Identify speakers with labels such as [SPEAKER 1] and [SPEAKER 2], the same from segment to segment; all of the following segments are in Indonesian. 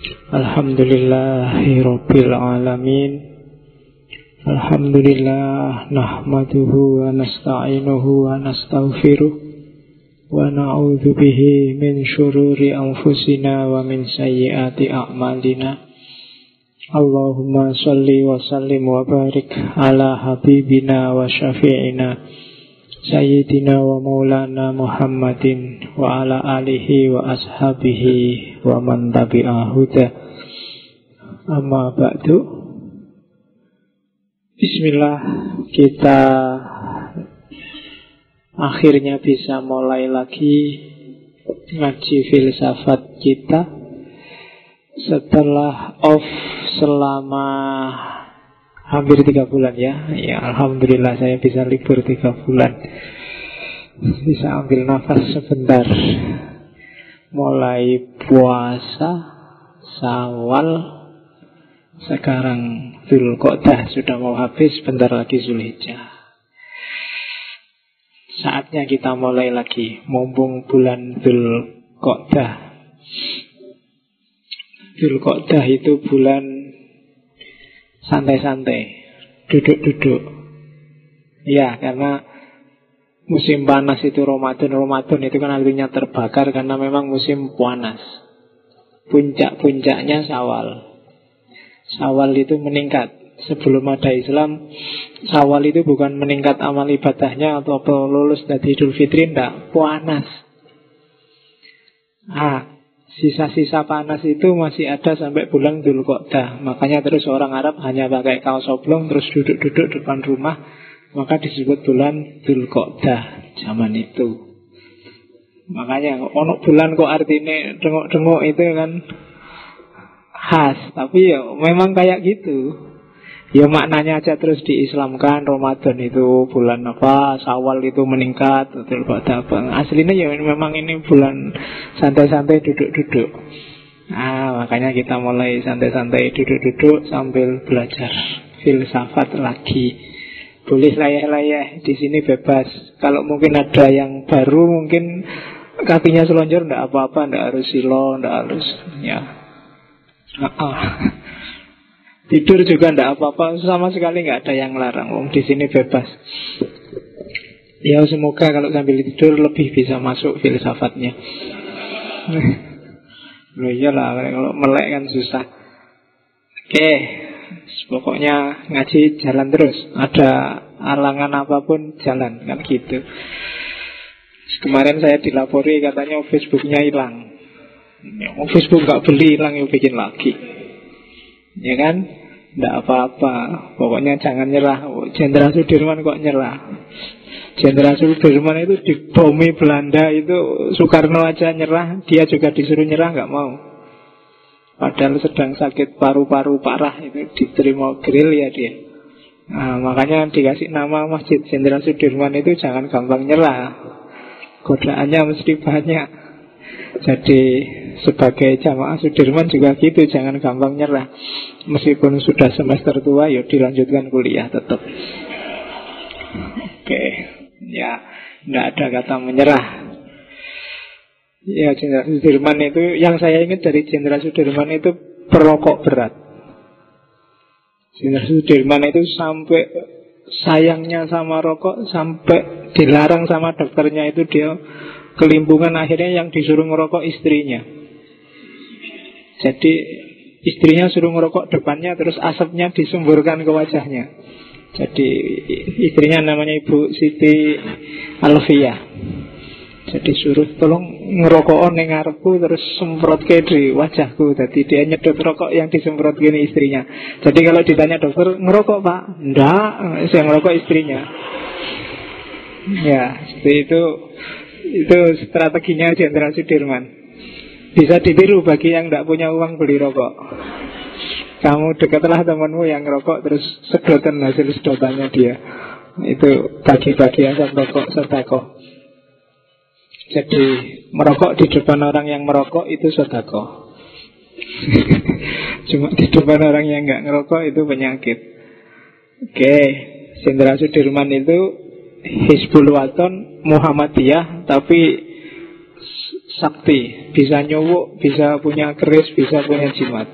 [SPEAKER 1] Alhamdulillahi Alamin. Alhamdulillah Nahmaduhu wa nasta'inuhu wa nasta'ufiruh. Wa na'udhu bihi min syururi anfusina wa min sayyiati a'malina. Allahumma salli wa sallim wa barik ala habibina wa syafi'ina Sayyidina wa maulana Muhammadin wa ala alihi wa ashabihi wa man tabi'ahuda Amma ba'du. Bismillah kita akhirnya bisa mulai lagi ngaji filsafat kita. Setelah off selama hampir tiga bulan ya. Ya alhamdulillah saya bisa libur tiga bulan. Bisa ambil nafas sebentar. Mulai puasa, sawal, sekarang Zulkodah sudah mau habis, bentar lagi Zulhijjah. Saatnya kita mulai lagi, mumpung bulan Zulkodah. Zulkodah itu bulan santai-santai, duduk-duduk. Ya, karena musim panas itu Ramadan, Ramadan itu kan artinya terbakar karena memang musim panas. Puncak-puncaknya Sawal. Sawal itu meningkat. Sebelum ada Islam, Sawal itu bukan meningkat amal ibadahnya atau lulus dari Idul Fitri, enggak, panas. Ah, Sisa-sisa panas itu masih ada sampai bulan Dzulqa'dah. Makanya terus orang Arab hanya pakai kaos oblong terus duduk-duduk depan rumah, maka disebut bulan Dzulqa'dah zaman itu. Makanya ono bulan kok artinya dengok-dengok itu kan khas, tapi ya memang kayak gitu. Ya maknanya aja terus diislamkan Ramadan itu bulan apa Sawal itu meningkat betul Aslinya ya memang ini bulan santai-santai duduk-duduk. Ah makanya kita mulai santai-santai duduk-duduk sambil belajar filsafat lagi. Boleh layah-layah di sini bebas. Kalau mungkin ada yang baru mungkin kakinya selonjor ndak apa-apa ndak harus silo ndak harus ya. -uh. Tidur juga tidak apa-apa, sama sekali nggak ada yang larang. Om di sini bebas. Ya semoga kalau sambil tidur lebih bisa masuk filsafatnya. Loh iyalah kalau melek kan susah. Oke, pokoknya ngaji jalan terus. Ada alangan apa pun jalan kan gitu. Kemarin saya dilapori katanya Facebooknya hilang. Facebook nggak beli hilang yang bikin lagi. Ya kan? Tidak apa-apa. Pokoknya jangan nyerah. Jenderal Sudirman kok nyerah? Jenderal Sudirman itu di bumi Belanda itu Soekarno aja nyerah. Dia juga disuruh nyerah nggak mau. Padahal sedang sakit paru-paru parah Itu diterima grill ya dia. Nah, Makanya dikasih nama Masjid Jenderal Sudirman itu Jangan gampang nyerah. Godaannya mesti banyak. Jadi sebagai jamaah Sudirman juga gitu Jangan gampang nyerah. Meskipun sudah semester tua ya dilanjutkan kuliah tetap. Oke Ya Tidak ada kata menyerah. Ya Jenderal Sudirman itu Yang saya ingat dari Jenderal Sudirman itu Perokok berat. Jenderal Sudirman itu sampai Sayangnya sama rokok Sampai dilarang sama dokternya itu Dia kelimpungan. Akhirnya yang disuruh ngerokok istrinya Jadi Istrinya suruh ngerokok depannya Terus asapnya disumburkan ke wajahnya. Jadi istrinya namanya Ibu Siti Alfia. Jadi suruh tolong ngerokok neng ngarepku Terus semprot ke di wajahku. Jadi dia nyedot rokok yang disemprot gini istrinya. Jadi kalau ditanya dokter Ngerokok pak? Enggak, saya ngerokok istrinya. Ya, seperti itu. Itu strateginya Jenderal Sudirman bisa ditiru bagi yang tidak punya uang beli rokok. Kamu dekatlah temanmu yang rokok terus sedotan hasil sedotannya dia. Itu bagi-bagi asap rokok sedako. Jadi merokok di depan orang yang merokok itu sedako. Cuma di depan orang yang nggak ngerokok itu penyakit. Oke, Jenderal Sudirman itu Hizbul Waton Muhammadiyah tapi sakti, bisa nyowok, bisa punya keris, bisa punya jimat.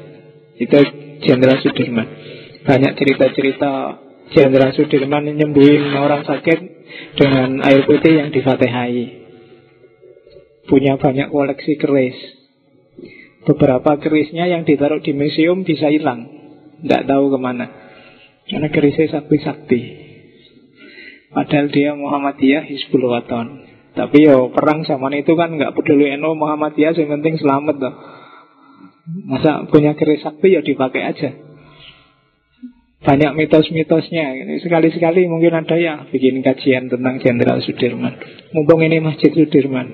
[SPEAKER 1] Itu Jenderal Sudirman. Banyak cerita-cerita Jenderal Sudirman nyembuhin orang sakit dengan air putih yang difatihai. Punya banyak koleksi keris. Beberapa kerisnya yang ditaruh di museum bisa hilang. Tidak tahu ke mana. Karena kerisnya sakti-sakti. Padahal dia Muhammadiyah Hizbul Waton. Tapi yo perang zaman itu kan nggak peduli NU Muhammadiyah, yang penting selamat tuh. Masa punya keris sakti ya dipakai aja. Banyak mitos-mitosnya. Sekali-sekali mungkin ada ya bikin kajian tentang Jenderal Sudirman. Mumpung ini Masjid Sudirman.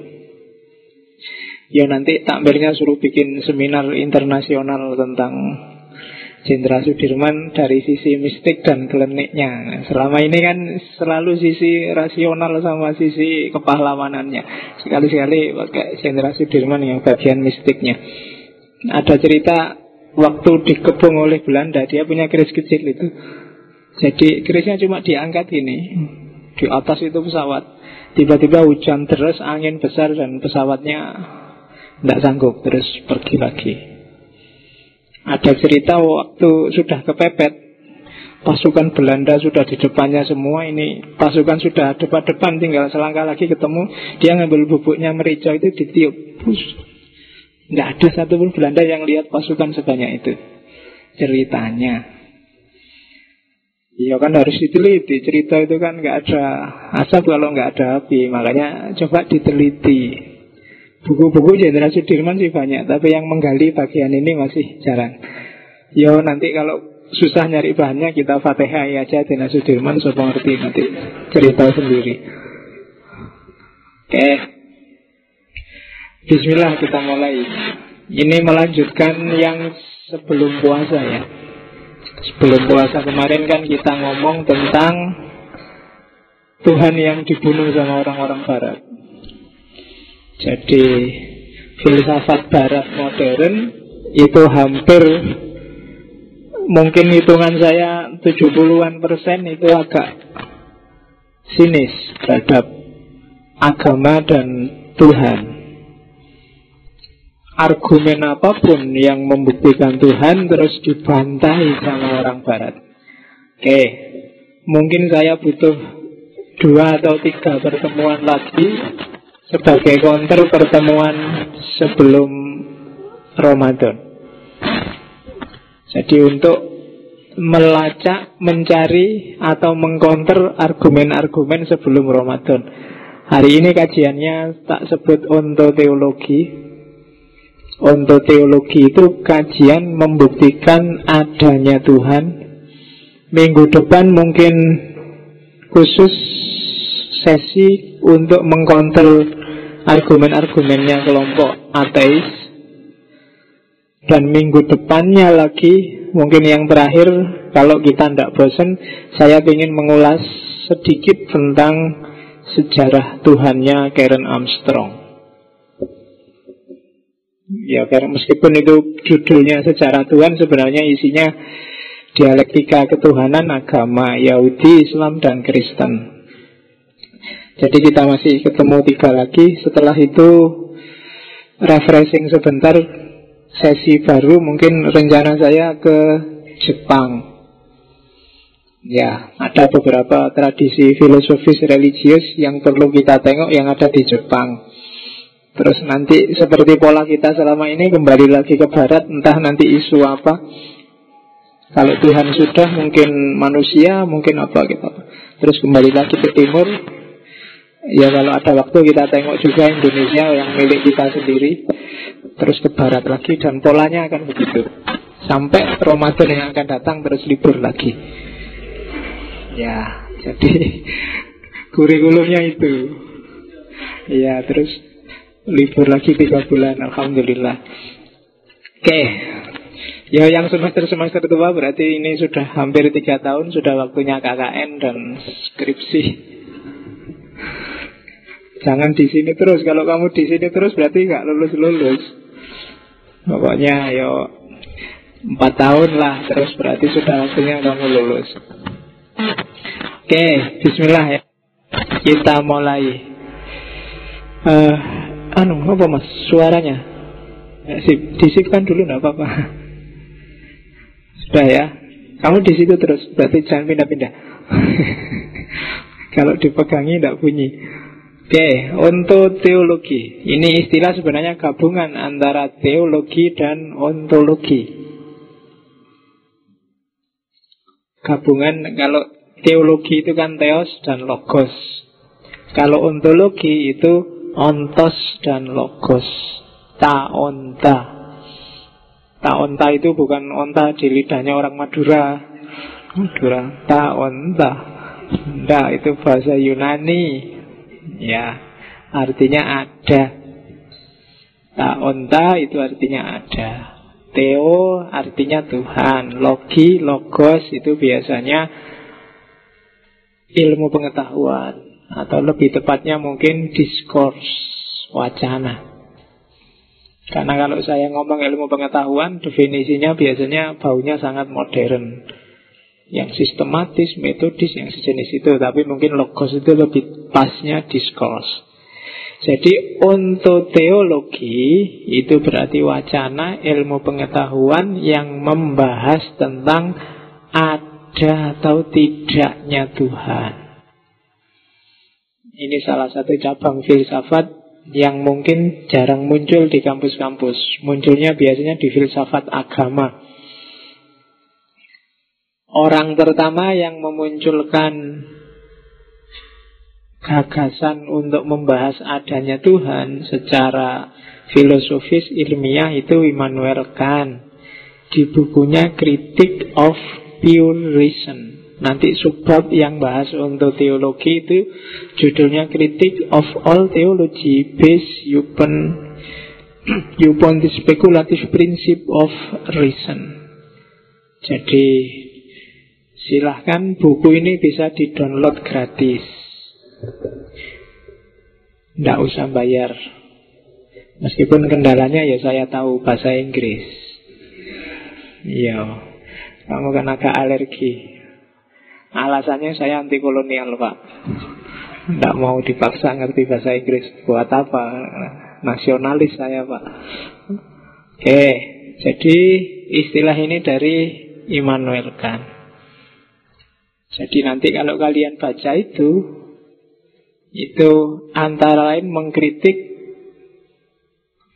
[SPEAKER 1] Ya nanti takmirnya suruh bikin seminar internasional tentang Jenderal Sudirman dari sisi mistik dan kliniknya. Selama ini kan selalu sisi rasional sama sisi kepahlawanannya. Sekali-sekali pakai Jenderal Sudirman yang bagian mistiknya. Ada cerita waktu dikepung oleh Belanda dia punya keris kecil itu jadi kerisnya cuma diangkat ini di atas itu pesawat tiba-tiba hujan deras angin besar dan pesawatnya tidak sanggup terus pergi lagi ada cerita waktu sudah kepepet pasukan Belanda sudah di depannya semua ini pasukan sudah depan-depan tinggal selangkah lagi ketemu dia ngambil bubuknya merica itu ditiup Nggak ada satupun Belanda yang lihat pasukan sebanyak itu. Ceritanya. Iya kan harus diteliti. Cerita itu kan nggak ada asap kalau nggak ada api. Makanya coba diteliti. Buku-buku Jenderal Sudirman sih banyak, tapi yang menggali bagian ini masih jarang. Yo nanti kalau susah nyari bahannya kita fatihah aja Jenderal Sudirman supaya ngerti nanti cerita sendiri. Oke. Bismillah kita mulai Ini melanjutkan yang sebelum puasa ya Sebelum puasa kemarin kan kita ngomong tentang Tuhan yang dibunuh sama orang-orang barat Jadi filsafat barat modern itu hampir mungkin hitungan saya 70-an persen itu agak sinis terhadap agama dan Tuhan argumen apa pun yang membuktikan Tuhan terus dibantai sama orang Barat. Oke, mungkin saya butuh dua atau tiga pertemuan lagi sebagai counter pertemuan sebelum Ramadan. Jadi untuk melacak, mencari atau mengcounter argumen-argumen sebelum Ramadan. Hari ini kajiannya tak sebut ontoteologi, Ontoteologi itu kajian membuktikan adanya Tuhan. Minggu depan mungkin khusus sesi untuk mengkontrol argumen-argumennya kelompok ateis. Dan minggu depannya lagi, mungkin yang terakhir, kalau kita tidak bosan, saya ingin mengulas sedikit tentang sejarah Tuhannya Karen Armstrong. Ya karena meskipun itu judulnya sejarah Tuhan sebenarnya isinya dialektika ketuhanan agama Yahudi, Islam, dan Kristen. Jadi kita masih ketemu tiga lagi. Setelah itu refreshing sebentar sesi baru mungkin rencana saya ke Jepang. Ya, ada beberapa tradisi filosofis religius yang perlu kita tengok yang ada di Jepang. Terus nanti seperti pola kita selama ini kembali lagi ke barat Entah nanti isu apa Kalau Tuhan sudah mungkin manusia Mungkin apa gitu Terus kembali lagi ke timur Ya kalau ada waktu kita tengok juga Indonesia yang milik kita sendiri Terus ke barat lagi Dan polanya akan begitu. Sampai Ramadan yang akan datang terus libur lagi. Ya jadi kurikulumnya itu. Ya terus libur lagi tiga bulan Alhamdulillah. Oke. Ya yang semester-semester tua berarti ini sudah hampir tiga tahun Sudah waktunya KKN dan skripsi Jangan di sini terus. Kalau kamu di sini terus berarti nggak lulus-lulus. Pokoknya yo Empat tahun lah. Terus berarti sudah waktunya kamu lulus. Oke, bismillah ya. Kita mulai. Uh, anu apa mas? Suaranya? Ya, sip. Disipkan dulu nggak apa-apa. Sudah ya. Kamu di situ terus. Berarti jangan pindah-pindah. Kalau dipegangi tidak bunyi oke untuk teologi ini istilah sebenarnya gabungan antara teologi dan ontologi gabungan kalau teologi itu kan teos dan logos kalau ontologi itu ontos dan logos. Ta onta. Ta onta itu bukan onta di lidahnya orang Madura. Madura. Ta onta. Itu bahasa Yunani. Ya, artinya ada. Ta onta itu artinya ada. Theo artinya Tuhan. Logi, logos itu biasanya ilmu pengetahuan atau lebih tepatnya mungkin diskurs wacana. Karena kalau saya ngomong ilmu pengetahuan, definisinya biasanya baunya sangat modern. Yang sistematis, metodis, yang sejenis itu. Tapi mungkin logos itu lebih pasnya diskurs. Jadi untuk teologi itu berarti wacana ilmu pengetahuan yang membahas tentang ada atau tidaknya Tuhan. Ini salah satu cabang filsafat yang mungkin jarang muncul di kampus-kampus. Munculnya biasanya di filsafat agama. Orang pertama yang memunculkan gagasan untuk membahas adanya Tuhan secara filosofis ilmiah itu Immanuel Kant di bukunya Critic of Pure Reason Nanti subbab yang bahas untuk teologi itu judulnya Critic of All Theology based upon upon the speculative principle of reason. Jadi silahkan buku ini bisa di-download gratis. Tidak usah bayar. Meskipun kendalanya ya saya tahu bahasa Inggris. Iya, kamu kan agak alergi. Alasannya saya anti kolonial pak Tidak mau dipaksa ngerti bahasa Inggris Buat apa? Nasionalis saya pak Oke Jadi istilah ini dari Immanuel Kant Jadi nanti kalau kalian baca itu Itu antara lain mengkritik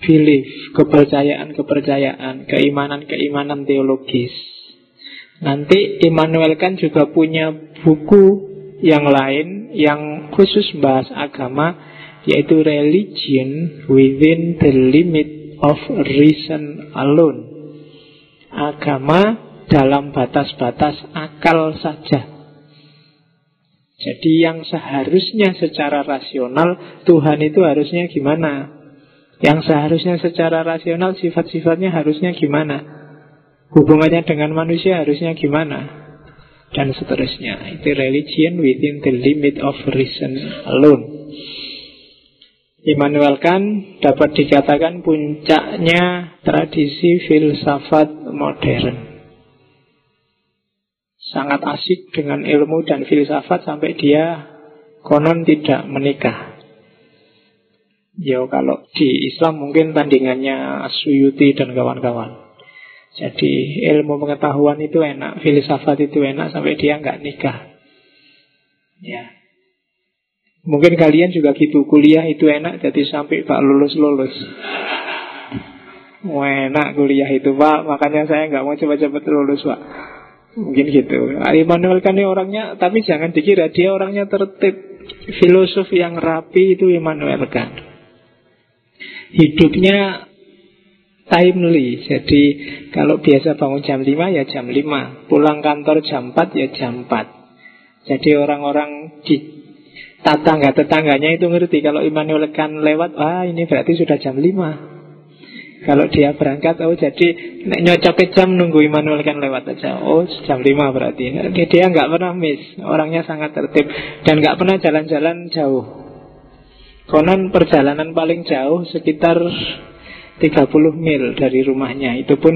[SPEAKER 1] belief, kepercayaan-kepercayaan, keimanan-keimanan teologis. Nanti Immanuel kan juga punya buku yang lain yang khusus bahas agama yaitu Religion Within the Limit of Reason Alone. Agama dalam batas-batas akal saja. Jadi yang seharusnya secara rasional Tuhan itu harusnya gimana? Yang seharusnya secara rasional sifat-sifatnya harusnya gimana? Hubungannya dengan manusia harusnya gimana? Dan seterusnya. Itu religion within the limit of reason alone. Immanuel Kant dapat dikatakan puncaknya tradisi filsafat modern. Sangat asik dengan ilmu dan filsafat sampai dia konon tidak menikah. Ya kalau di Islam mungkin tandingannya Suyuti dan kawan-kawan. Jadi ilmu pengetahuan itu enak, filsafat itu enak sampai dia nggak nikah. Ya. Mungkin kalian juga gitu, kuliah itu enak jadi sampai Pak lulus-lulus. Wah, enak kuliah itu Pak, makanya saya nggak mau cepat-cepat lulus Pak. Mungkin gitu. Immanuel kan orangnya, tapi jangan dikira dia orangnya tertib. Filosof yang rapi itu Immanuel kan. Hidupnya timely. Jadi kalau biasa bangun jam 5 ya jam 5, pulang kantor jam 4 ya jam 4. Jadi orang-orang di tetangga-tetangganya itu ngerti kalau Immanuel kan lewat, wah ini berarti sudah jam 5. Kalau dia berangkat, oh jadi nyocok ke jam nunggu Immanuel kan lewat aja. Oh jam 5 berarti. Dia nggak pernah miss, orangnya sangat tertib dan nggak pernah jalan-jalan jauh. Konon perjalanan paling jauh sekitar 30 mil dari rumahnya Itu pun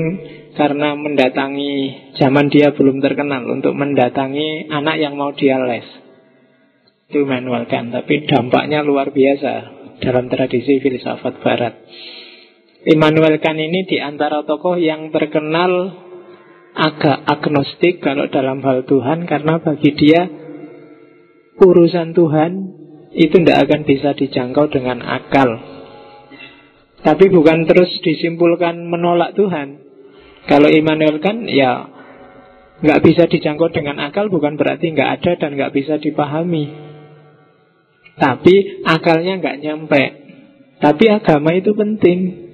[SPEAKER 1] karena mendatangi Zaman dia belum terkenal Untuk mendatangi anak yang mau dia les Itu manual kan Tapi dampaknya luar biasa dalam tradisi filsafat barat. Immanuel Kant ini di antara tokoh yang terkenal agak agnostik kalau dalam hal Tuhan karena bagi dia urusan Tuhan itu tidak akan bisa dijangkau dengan akal. Tapi bukan terus disimpulkan menolak Tuhan. Kalau Immanuel Kant ya nggak bisa dijangkau dengan akal bukan berarti nggak ada dan nggak bisa dipahami. Tapi akalnya nggak nyampe. Tapi agama itu penting.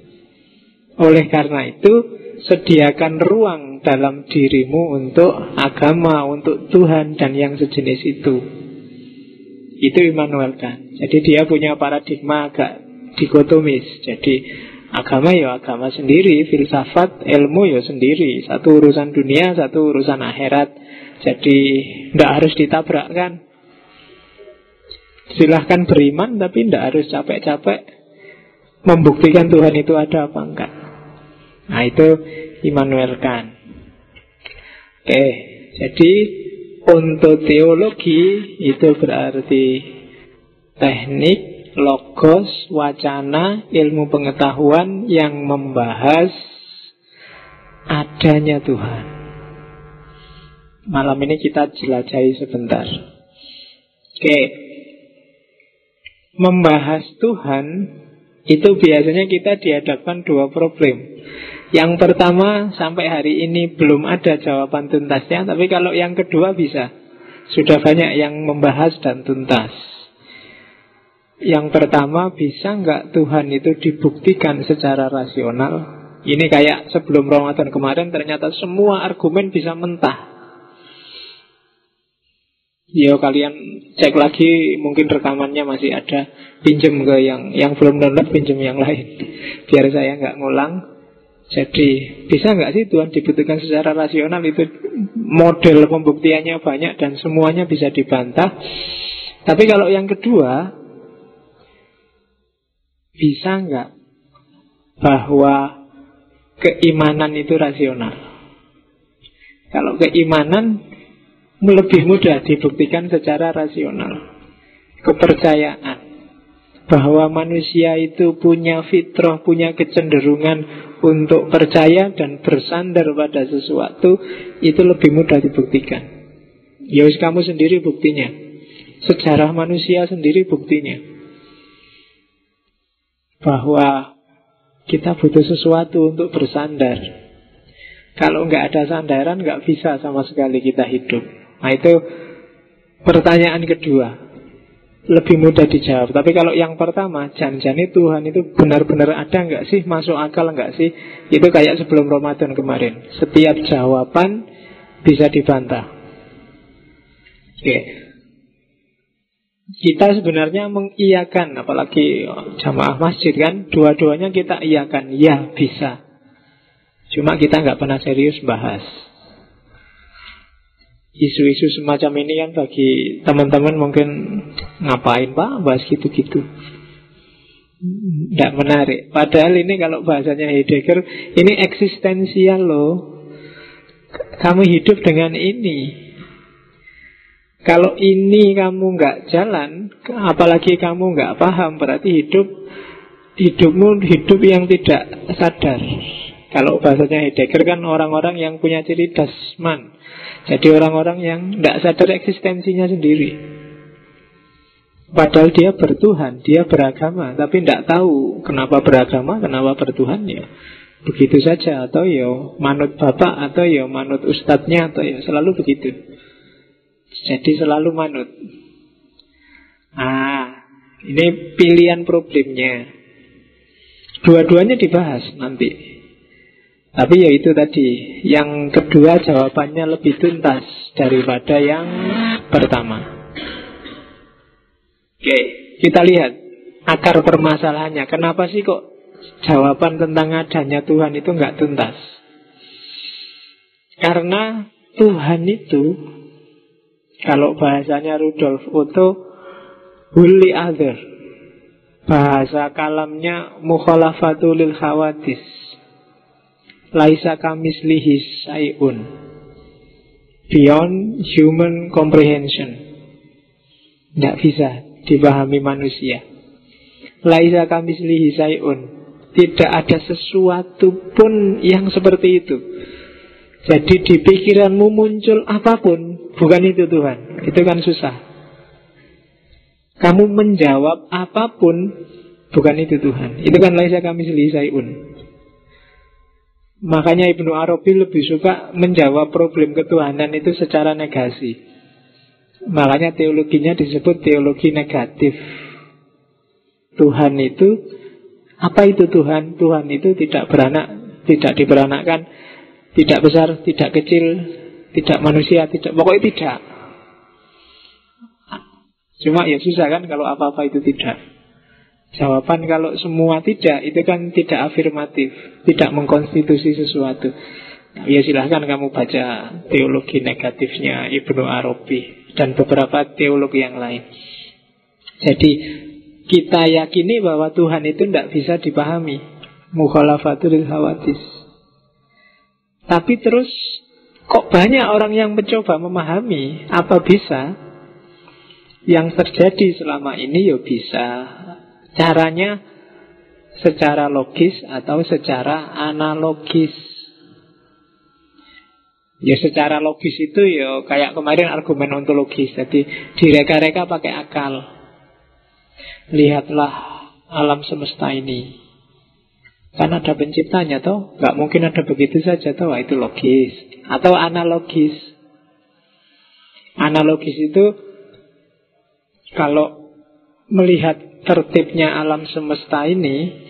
[SPEAKER 1] Oleh karena itu, sediakan ruang dalam dirimu untuk agama, untuk Tuhan dan yang sejenis itu. Itu Immanuel kan. Jadi dia punya paradigma agak dikotomis. Jadi agama ya agama sendiri, filsafat, ilmu ya sendiri. Satu urusan dunia, satu urusan akhirat. Jadi tidak harus ditabrakkan. Silahkan beriman tapi tidak harus capek-capek membuktikan Tuhan itu ada apa enggak. Nah itu Immanuel Kant. Oke, jadi untuk teologi itu berarti teknik, logos, wacana, ilmu pengetahuan yang membahas adanya Tuhan. Malam ini kita jelajahi sebentar. Oke, membahas Tuhan itu biasanya kita dihadapkan dua problem. Yang pertama sampai hari ini belum ada jawaban tuntasnya, tapi kalau yang kedua bisa. Sudah banyak yang membahas dan tuntas. Yang pertama bisa nggak Tuhan itu dibuktikan secara rasional? Ini kayak sebelum Ramadan kemarin ternyata semua argumen bisa mentah. Ya kalian cek lagi mungkin rekamannya masih ada pinjem ke yang yang belum download pinjem yang lain biar saya nggak ngulang. Jadi bisa nggak sih Tuhan dibutuhkan secara rasional itu model pembuktiannya banyak dan semuanya bisa dibantah. Tapi kalau yang kedua bisa nggak bahwa keimanan itu rasional? Kalau keimanan lebih mudah dibuktikan secara rasional. Kepercayaan bahwa manusia itu punya fitrah, punya kecenderungan untuk percaya dan bersandar pada sesuatu itu lebih mudah dibuktikan. Ya kamu sendiri buktinya. Sejarah manusia sendiri buktinya. Bahwa kita butuh sesuatu untuk bersandar. Kalau nggak ada sandaran, nggak bisa sama sekali kita hidup. Nah itu pertanyaan kedua Lebih mudah dijawab. Tapi kalau yang pertama Jangan-jangan Tuhan itu benar-benar ada nggak sih? Masuk akal nggak sih? Itu kayak sebelum Ramadan kemarin. Setiap jawaban bisa dibantah. Oke. Kita sebenarnya mengiyakan apalagi jamaah masjid kan dua-duanya kita iyakan. Ya bisa. Cuma kita nggak pernah serius bahas isu-isu semacam ini kan bagi teman-teman mungkin ngapain pak? Bahas gitu-gitu. Tidak menarik. Padahal ini kalau bahasanya Heidegger Ini eksistensial loh. Kamu hidup dengan ini. Kalau ini kamu nggak jalan Apalagi kamu nggak paham Berarti hidup Hidupmu hidup yang tidak sadar. Kalau bahasanya Heidegger kan orang-orang yang punya ciri dasman jadi orang-orang yang tidak sadar eksistensinya sendiri. Padahal dia bertuhan, dia beragama, tapi tidak tahu kenapa beragama, kenapa bertuhan ya. Begitu saja, atau ya manut bapak, atau ya manut ustadznya, atau ya selalu begitu. Jadi selalu manut. Ah, ini pilihan problemnya. Dua-duanya dibahas nanti. Tapi ya itu tadi. Yang kedua jawabannya lebih tuntas Daripada yang pertama. Oke. Kita lihat Akar permasalahannya. Kenapa sih kok Jawaban tentang adanya Tuhan itu nggak tuntas? Karena Tuhan itu Kalau bahasanya Rudolf Otto Huli other. Bahasa kalamnya Mukhalafatul khawatis Laisa kamislihi sayun Beyond human comprehension Tidak bisa dipahami manusia Laisa kamislihi sayun. Tidak ada sesuatu pun yang seperti itu. Jadi di pikiranmu muncul apa pun, bukan itu Tuhan. Itu kan susah. Kamu menjawab apa pun, bukan itu Tuhan. Itu kan laisa kamislihi sayun. Makanya Ibnu Arabi lebih suka menjawab problem ketuhanan itu secara negasi. Makanya teologinya disebut teologi negatif. Tuhan itu apa itu Tuhan? Tuhan itu tidak beranak, tidak diberanakkan, tidak besar, tidak kecil, tidak manusia, tidak pokoknya tidak. Cuma ya susah kan kalau apa-apa itu tidak. Jawaban kalau semua tidak itu kan tidak afirmatif, tidak mengkonstitusi sesuatu. Ya silahkan kamu baca teologi negatifnya Ibnu Arabi dan beberapa teologi yang lain. Jadi kita yakini bahwa Tuhan itu tidak bisa dipahami. Mukhalafatul hawadis. Tapi terus kok banyak orang yang mencoba memahami apa bisa yang terjadi selama ini ya bisa Caranya secara logis atau secara analogis. Ya secara logis itu ya kayak kemarin argumen ontologis. Jadi direka-reka pakai akal. Lihatlah alam semesta ini. Kan ada penciptanya toh, nggak mungkin ada begitu saja toh, itu logis. Atau analogis. Analogis itu kalau melihat tertibnya alam semesta ini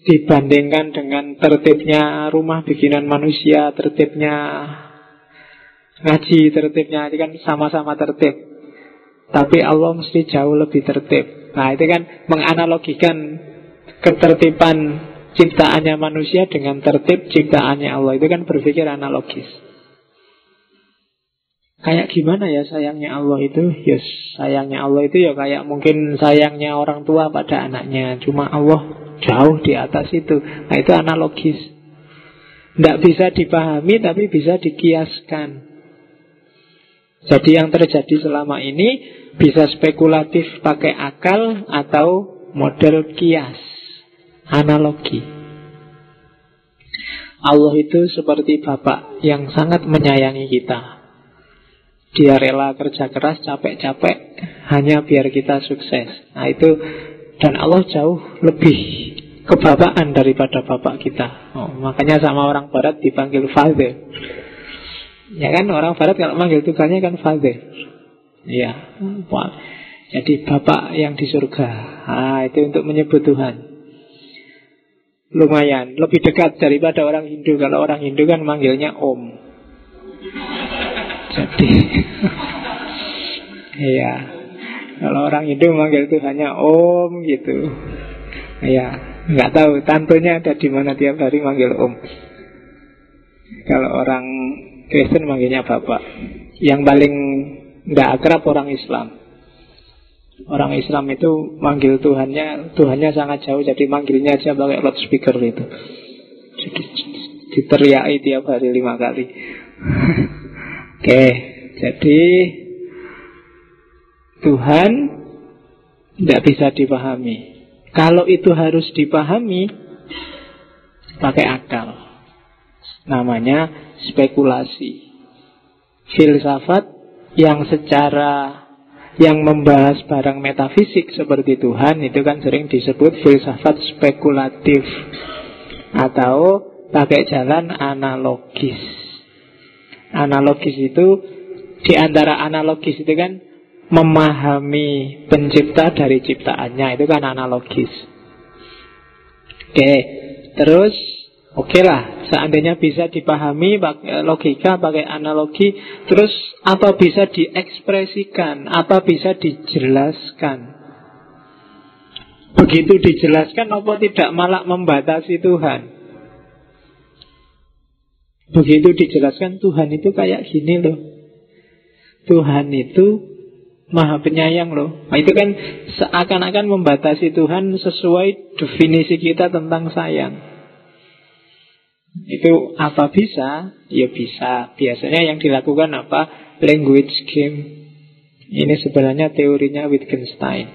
[SPEAKER 1] dibandingkan dengan tertibnya rumah bikinan manusia, tertibnya ngaji, tertibnya ini kan sama-sama tertib. Tapi Allah mesti jauh lebih tertib. Nah itu kan menganalogikan ketertiban ciptaannya manusia dengan tertib ciptaannya Allah. Itu kan berpikir analogis. Kayak gimana ya sayangnya Allah itu? Ya sayangnya Allah itu ya kayak mungkin sayangnya orang tua pada anaknya. Cuma Allah jauh di atas itu. Nah itu analogis. Tidak bisa dipahami tapi bisa dikiaskan. Jadi yang terjadi selama ini bisa spekulatif pakai akal atau model kias. Analogi. Allah itu seperti bapak yang sangat menyayangi kita. Dia rela kerja keras, capek-capek hanya biar kita sukses. Nah itu dan Allah jauh lebih kebapaan daripada bapak kita. Oh, makanya sama orang barat dipanggil father. Ya kan orang barat kalau manggil Tuhannya kan father. Ya, jadi bapak yang di surga. Ah itu untuk menyebut Tuhan. Lumayan, lebih dekat daripada orang Hindu. Kalau orang Hindu kan manggilnya Om. Jadi. Iya. Kalau orang Hindu manggil hanya Om gitu. Iya. Nggak tahu tantunya ada di mana tiap hari manggil Om. Kalau orang Kristen manggilnya Bapak. Yang paling nggak akrab orang Islam. Orang Islam itu manggil Tuhannya Tuhannya sangat jauh Jadi manggilnya aja pakai loudspeaker itu Jadi diteriaki tiap hari lima kali Oke, jadi Tuhan tidak bisa dipahami. Kalau itu harus dipahami, pakai akal. Namanya spekulasi. Filsafat yang secara yang membahas barang metafisik seperti Tuhan itu kan sering disebut filsafat spekulatif atau pakai jalan analogis. Analogis itu di antara analogis itu kan memahami pencipta dari ciptaannya itu kan analogis. Oke, terus oke lah seandainya bisa dipahami pakai logika pakai analogi, terus apa bisa diekspresikan, apa bisa dijelaskan. Begitu dijelaskan apa tidak malah membatasi Tuhan? Begitu dijelaskan Tuhan itu kayak gini loh. Tuhan itu maha penyayang loh. Nah, itu kan seakan-akan membatasi Tuhan sesuai definisi kita tentang sayang. Itu apa bisa? Ya bisa. Biasanya yang dilakukan apa? Language game. Ini sebenarnya teorinya Wittgenstein.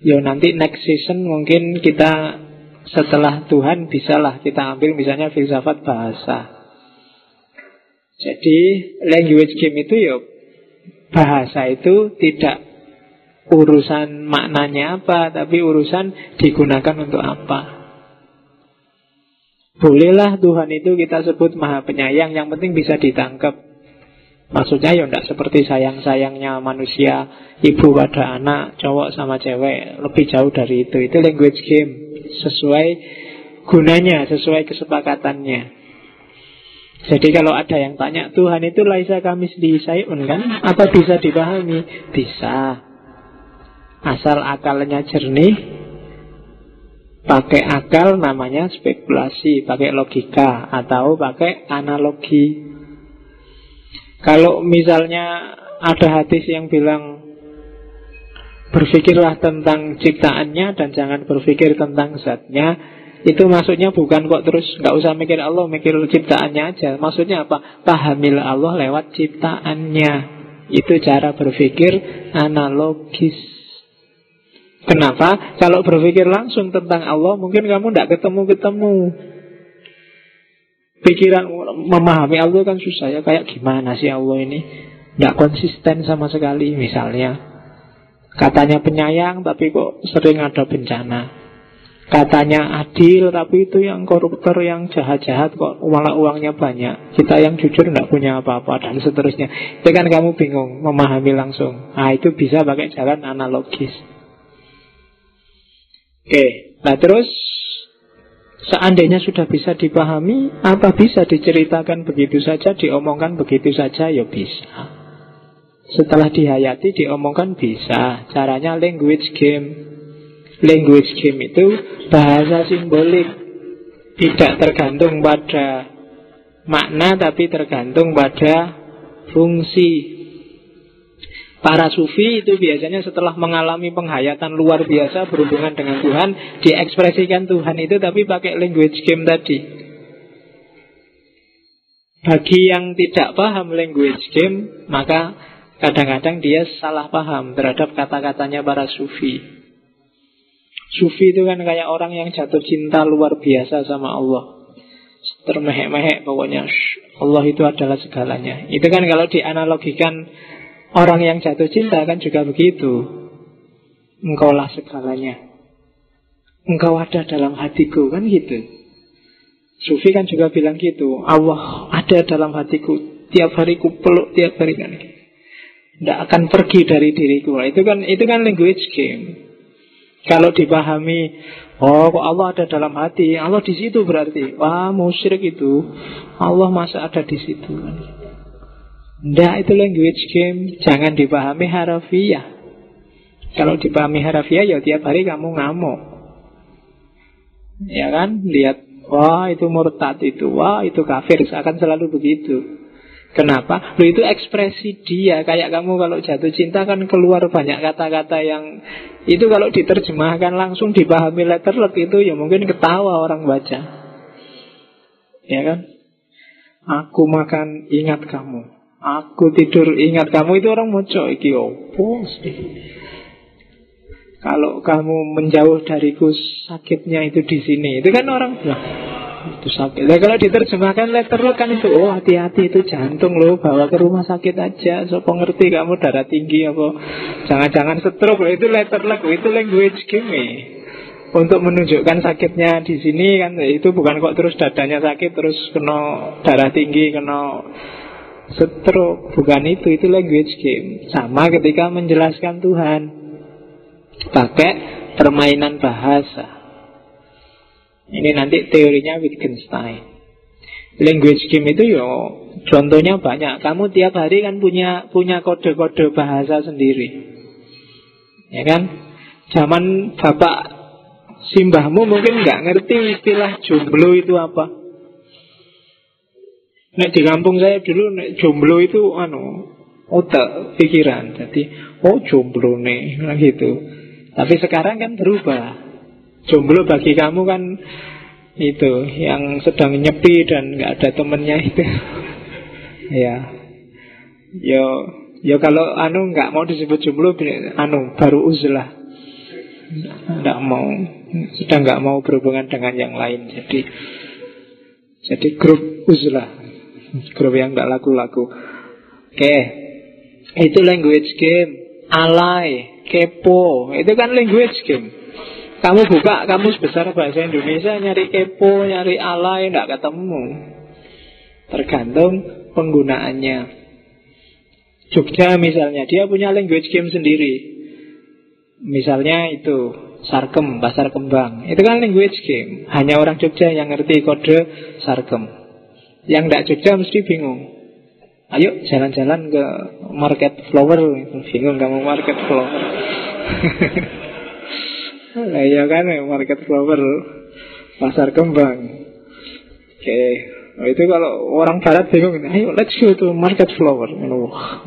[SPEAKER 1] Yo nanti next season mungkin kita setelah Tuhan bisalah kita ambil misalnya filsafat bahasa. Jadi language game itu ya bahasa itu tidak urusan maknanya apa, tapi urusan digunakan untuk apa. Bolehlah Tuhan itu kita sebut maha penyayang, yang penting bisa ditangkap. Maksudnya ya tidak seperti sayang-sayangnya manusia Ibu pada anak, cowok sama cewek Lebih jauh dari itu Itu language game Sesuai gunanya, sesuai kesepakatannya. Jadi kalau ada yang tanya Tuhan itu laisa kamis sayun kan? Apa bisa dipahami? Bisa. Asal akalnya jernih Pakai akal namanya spekulasi Pakai logika Atau pakai analogi. Kalau misalnya ada hadis yang bilang Berpikirlah tentang ciptaannya dan jangan berpikir tentang zatnya. Itu maksudnya bukan kok terus nggak usah mikir Allah, mikir ciptaannya aja. Maksudnya apa? Pahamilah Allah lewat ciptaannya. Itu cara berpikir analogis. Kenapa? Kalau berpikir langsung tentang Allah Mungkin kamu tidak ketemu-ketemu. Pikiran memahami Allah kan susah ya. Kayak gimana sih Allah ini? Tidak konsisten sama sekali misalnya Katanya penyayang tapi kok sering ada bencana. Katanya adil tapi itu yang koruptor yang jahat-jahat kok malah uangnya banyak. Kita yang jujur tidak punya apa-apa dan seterusnya. Itu kan kamu bingung memahami langsung. Nah itu bisa pakai jalan analogis. Oke, nah terus Seandainya sudah bisa dipahami, apa bisa diceritakan begitu saja, diomongkan begitu saja, ya bisa. Setelah dihayati, diomongkan bisa. Caranya language game. Language game itu bahasa simbolik. Tidak tergantung pada makna, tapi tergantung pada fungsi. Para sufi itu biasanya setelah mengalami penghayatan luar biasa berhubungan dengan Tuhan, diekspresikan Tuhan itu tapi pakai language game tadi. Bagi yang tidak paham language game, maka kadang-kadang dia salah paham terhadap kata-katanya para sufi. Sufi itu kan kayak orang yang jatuh cinta luar biasa sama Allah. Termehek-mehek pokoknya Allah itu adalah segalanya. Itu kan kalau dianalogikan Orang yang jatuh cinta kan juga begitu. Engkaulah segalanya. Engkau ada dalam hatiku kan gitu. Sufi kan juga bilang gitu. Allah ada dalam hatiku. Tiap hari ku peluk tiap hari kan. Tidak akan pergi dari diriku. Itu kan itu kan language game. Kalau dipahami, oh kok Allah ada dalam hati, Allah di situ berarti. Wah musyrik itu. Allah masa ada di situ. Tidak itu language game Jangan dipahami harafiah Kalau dipahami harafiah ya tiap hari kamu ngamuk Ya kan Lihat Wah itu murtad itu Wah itu kafir Akan selalu begitu Kenapa? Lu itu ekspresi dia. Kayak kamu kalau jatuh cinta kan keluar banyak kata-kata yang Itu kalau diterjemahkan langsung dipahami letterlet itu Ya mungkin ketawa orang baca. Ya kan? Aku makan ingat kamu. Aku tidur ingat kamu. Itu orang moco iki opo Kalau kamu menjauh dariku sakitnya itu di sini. Itu kan orang bilang itu sakit. Nah, kalau diterjemahkan letter lo kan itu oh hati-hati itu jantung lo bawa ke rumah sakit aja. So ngerti kamu darah tinggi apa. Jangan-jangan stroke lo itu letter lagu itu language game untuk menunjukkan sakitnya di sini kan itu bukan kok terus dadanya sakit terus kena darah tinggi kena stroke. Bukan itu itu language game. Sama ketika menjelaskan Tuhan. Pakai permainan bahasa ini nanti teorinya Wittgenstein language game itu yo contohnya banyak kamu tiap hari kan punya punya kode-kode bahasa sendiri ya kan zaman bapak simbahmu mungkin nggak ngerti istilah jomblo itu apa Nek di kampung saya dulu nek jomblo itu anu otak pikiran. Jadi oh jomblo nih gitu. Tapi sekarang kan berubah. Jomblo bagi kamu kan itu yang sedang nyepi dan nggak ada temennya itu. ya. Yo yo kalau anu nggak mau disebut jomblo anu baru uzlah. Tidak mau Sudah nggak mau berhubungan dengan yang lain. Jadi Jadi grup uzlah. Grup yang tidak laku-laku. Oke. Itu language game. Alay Kepo. Itu kan language game Kamu buka kamus besar bahasa Indonesia Nyari kepo, nyari alay Tidak ketemu. Tergantung penggunaannya. Jogja misalnya, dia punya language game sendiri. Misalnya itu Sarkem, Pasar Kembang. Itu kan language game. Hanya orang Jogja yang ngerti kode Sarkem. Yang tidak Jogja mesti bingung. Ayo jalan-jalan ke market flower. Bingung kamu market flower Nah, iya kan market flower Pasar Kembang Oke okay. Nah, itu kalau orang barat bingung, ayo let's go to market flower.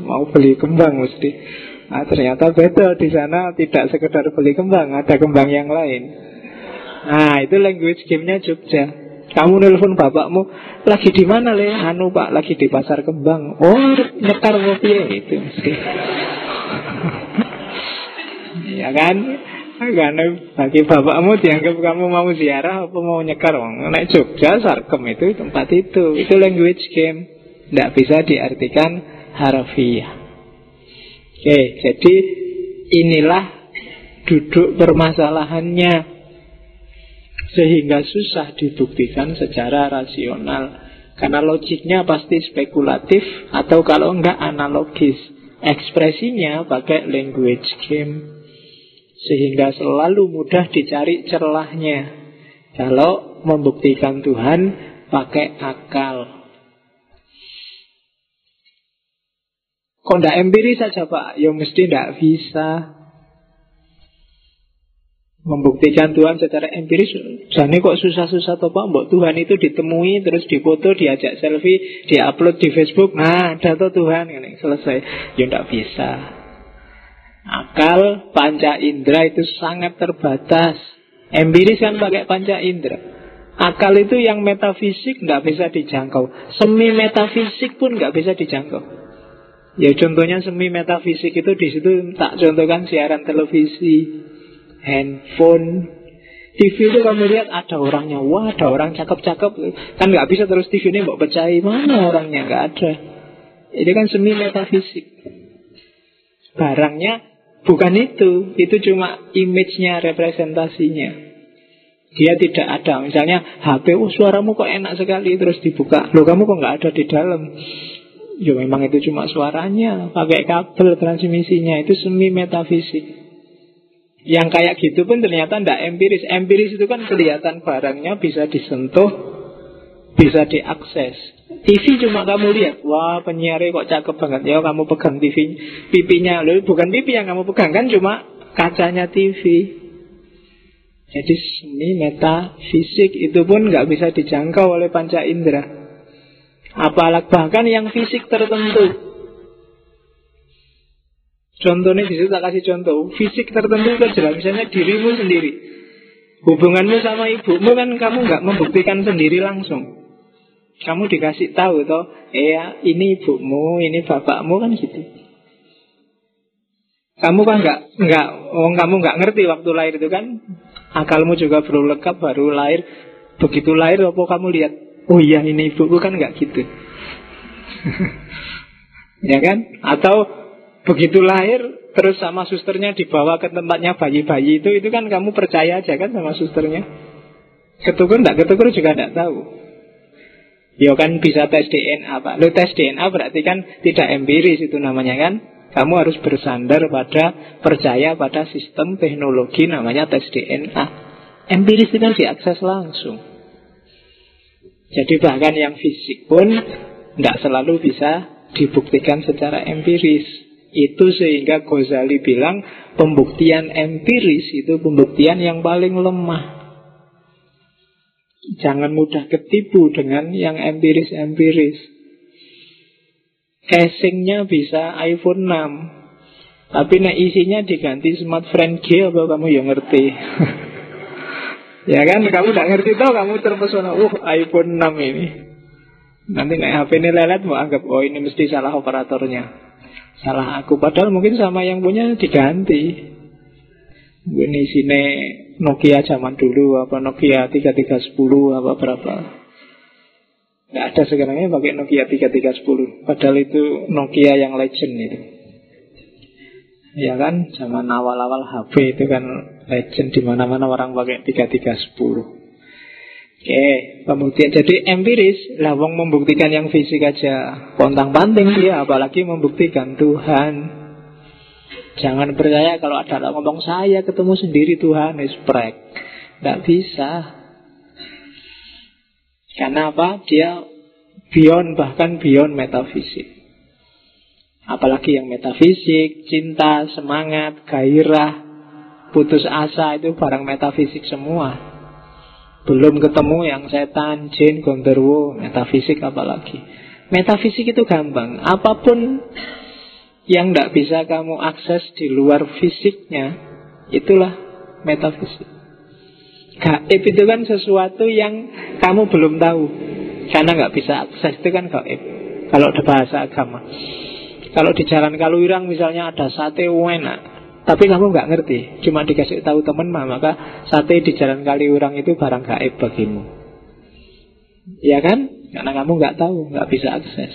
[SPEAKER 1] mau beli kembang mesti. Nah, ternyata beda di sana tidak sekedar beli kembang, ada kembang yang lain. Nah, itu language game-nya Jogja. Kamu nelpon bapakmu, lagi di mana le? Anu pak, lagi di pasar kembang. Oh, nyekar kopi itu mesti. ya kan? Karena bagi bapakmu dianggap kamu mau ziarah apa mau nyekar Naik Jogja, Sarkem itu tempat itu. Itu language game. Tidak bisa diartikan harfiah Oke, jadi inilah duduk permasalahannya. Sehingga susah dibuktikan secara rasional. Karena logiknya pasti spekulatif Atau kalau enggak analogis. Ekspresinya pakai language game sehingga selalu mudah dicari celahnya. Kalau membuktikan Tuhan pakai akal. Kok tidak empiris saja Pak? Ya mesti tidak bisa. Membuktikan Tuhan secara empiris Jadi kok susah-susah toh Pak? Mbok Tuhan itu ditemui Terus difoto, diajak selfie Diupload di Facebook. Nah ada tuh Tuhan Selesai. Ya tidak bisa Akal panca indera itu sangat terbatas. Empiris kan pakai panca indera. Akal itu yang metafisik nggak bisa dijangkau. Semi metafisik pun nggak bisa dijangkau. Ya contohnya semi metafisik itu di situ tak contohkan siaran televisi, handphone, TV itu kamu lihat ada orangnya, wah ada orang cakep-cakep, kan nggak bisa terus TV ini mau percaya mana orangnya nggak ada. Ini kan semi metafisik. Barangnya Bukan itu, itu cuma image-nya, representasinya. Dia tidak ada. Misalnya HP, oh suaramu kok enak sekali, terus dibuka. Loh kamu kok nggak ada di dalam? Ya memang itu cuma suaranya, pakai kabel transmisinya, itu semi metafisik. Yang kayak gitu pun ternyata tidak empiris. Empiris itu kan kelihatan barangnya bisa disentuh, bisa diakses. TV cuma kamu lihat, wah penyiarnya kok cakep banget ya kamu pegang TV pipinya, loh bukan pipi yang kamu pegang kan cuma kacanya TV. Jadi seni fisik itu pun nggak bisa dijangkau oleh panca indera. Apalagi bahkan yang fisik tertentu. Contohnya di situ tak kasih contoh, fisik tertentu itu jelas misalnya dirimu sendiri. Hubunganmu sama ibumu kan kamu nggak membuktikan sendiri langsung. Kamu dikasih tahu toh, eh ini ibumu, ini bapakmu kan gitu. Kamu kan nggak nggak, oh, kamu nggak ngerti waktu lahir itu kan, akalmu juga perlu lengkap baru lahir. Begitu lahir apa kamu lihat, oh iya ini ibuku kan nggak gitu. ya kan? Atau begitu lahir terus sama susternya dibawa ke tempatnya bayi-bayi itu, itu kan kamu percaya aja kan sama susternya. Ketukur enggak ketukur juga enggak tahu. Ya kan bisa tes DNA Pak. Lo tes DNA berarti kan tidak empiris itu namanya kan? Kamu harus bersandar pada Percaya pada sistem teknologi namanya tes DNA Empiris itu kan diakses langsung. Jadi bahkan yang fisik pun Tidak selalu bisa dibuktikan secara empiris. Itu sehingga Ghazali bilang Pembuktian empiris itu pembuktian yang paling lemah Jangan mudah ketipu dengan yang empiris-empiris. Casingnya bisa iPhone 6 Tapi nek isinya diganti Smart Friend G apa kamu yang ngerti? Ya kan kamu gak ngerti tau kamu terpesona Uh iPhone 6 ini. Nanti nek HP ini lelet mau anggap Oh ini mesti salah operatornya. Salah aku. Padahal mungkin sama yang punya diganti. Ini sini Nokia zaman dulu apa Nokia 3310 apa berapa. Nggak ada sekarang pakai Nokia 3310 Padahal itu Nokia yang legend itu. Ya kan? Zaman awal-awal HP itu kan Legend di mana mana orang pakai 3310 Oke, kemudian jadi empiris, lah wong membuktikan yang fisik aja. Pontang panting dia, apalagi membuktikan Tuhan. Jangan percaya kalau ada orang ngomong saya ketemu sendiri Tuhan, esprek. Tidak bisa. Karena apa? Dia beyond, bahkan beyond metafisik. Apalagi yang metafisik, cinta, semangat, gairah, putus asa itu barang metafisik semua. Belum ketemu yang setan, jin, gondorwo, metafisik apalagi. Metafisik itu gampang. Apa pun yang tidak bisa kamu akses di luar fisiknya, itulah metafisik. Gaib itu kan sesuatu yang kamu belum tahu, karena nggak bisa akses itu kan gaib. Kalau ada bahasa agama, kalau di jalan Kaluirang misalnya ada sate enak, tapi kamu nggak ngerti, cuma dikasih tahu teman maka sate di jalan Kaliurang itu barang gaib bagimu. Ya kan? Karena kamu nggak tahu, nggak bisa akses.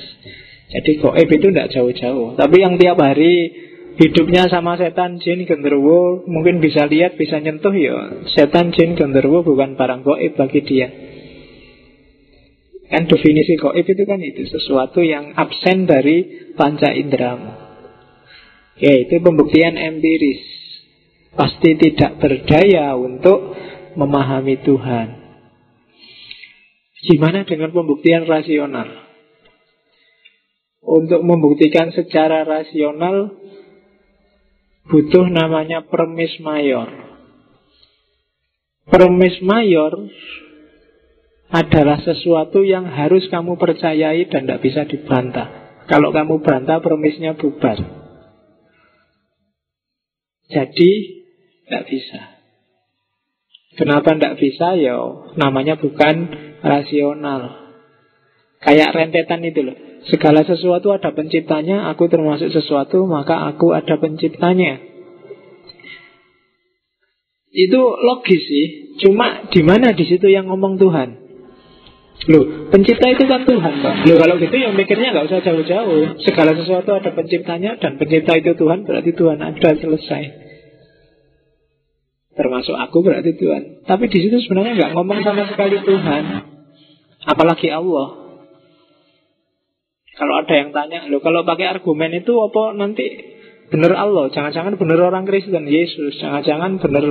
[SPEAKER 1] Jadi goib itu tidak jauh-jauh. Tapi yang tiap hari hidupnya sama setan, jin, genderuwo, mungkin bisa lihat, bisa nyentuh ya. Setan, jin, genderuwo bukan barang goib bagi dia. Kan definisi goib itu kan itu sesuatu yang absen dari panca indramu. Ya itu pembuktian empiris. Pasti tidak berdaya untuk memahami Tuhan. Gimana dengan pembuktian rasional? Untuk membuktikan secara rasional butuh namanya permis mayor. Permis mayor adalah sesuatu yang harus kamu percayai dan tidak bisa dibantah. Kalau kamu bantah, permisnya bubar. Jadi, tidak bisa. Kenapa tidak bisa? Ya, namanya bukan rasional. Kayak rentetan itu loh. Segala sesuatu ada penciptanya, aku termasuk sesuatu, maka aku ada penciptanya. Itu logis sih, cuma di mana di situ yang ngomong Tuhan? Loh, pencipta itu kan Tuhan, Pak. Loh, kalau gitu yang mikirnya nggak usah jauh-jauh. Segala sesuatu ada penciptanya dan pencipta itu Tuhan, berarti Tuhan ada selesai. Termasuk aku berarti Tuhan. Tapi di situ sebenarnya nggak ngomong sama sekali Tuhan. Apalagi Allah. Kalau ada yang tanya, lo kalau pakai argumen itu apa nanti benar Allah? Jangan-jangan benar orang Kristen Yesus, jangan-jangan benar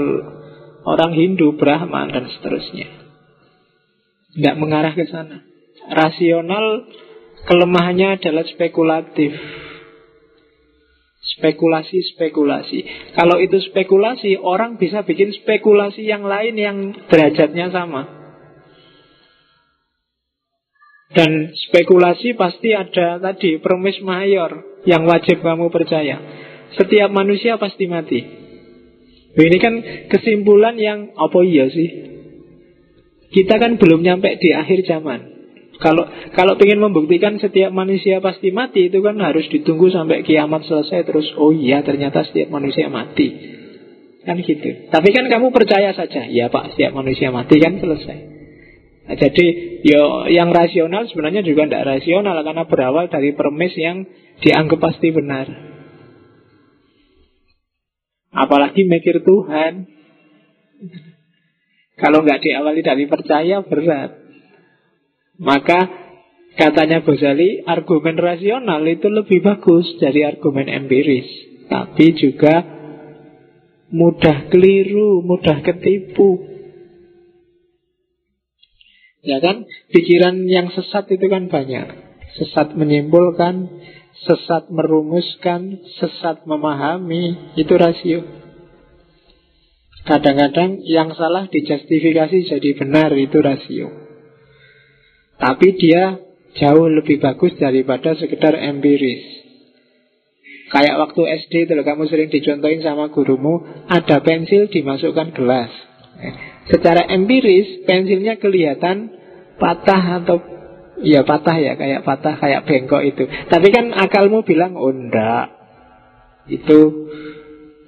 [SPEAKER 1] orang Hindu Brahman dan seterusnya. Tidak mengarah ke sana. Rasional kelemahannya adalah spekulatif. Spekulasi-spekulasi. Kalau itu spekulasi, orang bisa bikin spekulasi yang lain yang derajatnya sama. Dan spekulasi pasti ada tadi Permis mayor yang wajib kamu percaya. Setiap manusia pasti mati. Ini kan kesimpulan yang Apa iya sih? Kita kan belum nyampe di akhir zaman. Kalau kalau ingin membuktikan setiap manusia pasti mati Itu kan harus ditunggu sampai kiamat selesai Terus oh iya ternyata setiap manusia mati. Kan gitu. Tapi kan kamu percaya saja Ya pak setiap manusia mati kan selesai Nah, jadi yo yang rasional sebenarnya juga tidak rasional karena berawal dari permis yang dianggap pasti benar. Apalagi mikir Tuhan. Kalau nggak diawali dari percaya berat. Maka katanya Ghazali argumen rasional itu lebih bagus dari argumen empiris. Tapi juga mudah keliru, mudah ketipu. Ya kan? Pikiran yang sesat itu kan banyak. Sesat menyimpulkan, sesat merumuskan, sesat memahami, itu rasio. Kadang-kadang yang salah dijustifikasi jadi benar, itu rasio. Tapi dia jauh lebih bagus daripada sekedar empiris. Kayak waktu SD kalau kamu sering dicontohin sama gurumu, ada pensil dimasukkan gelas. Secara empiris pensilnya kelihatan patah atau ya patah ya kayak patah kayak bengkok itu. Tapi kan akalmu bilang oh enggak. Itu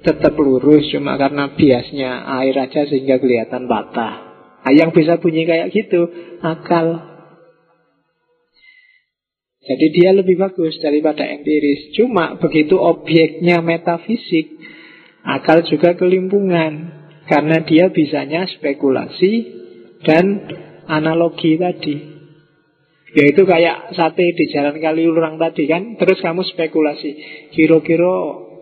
[SPEAKER 1] tetap lurus cuma karena biasnya air aja sehingga kelihatan patah. Nah, yang bisa bunyi kayak gitu akal. Jadi dia lebih bagus daripada empiris. Cuma begitu objeknya metafisik, akal juga kelimpungan. Karena dia bisanya spekulasi dan analogi tadi. Yaitu kayak sate di jalan kali tadi kan, terus kamu spekulasi. Kira-kira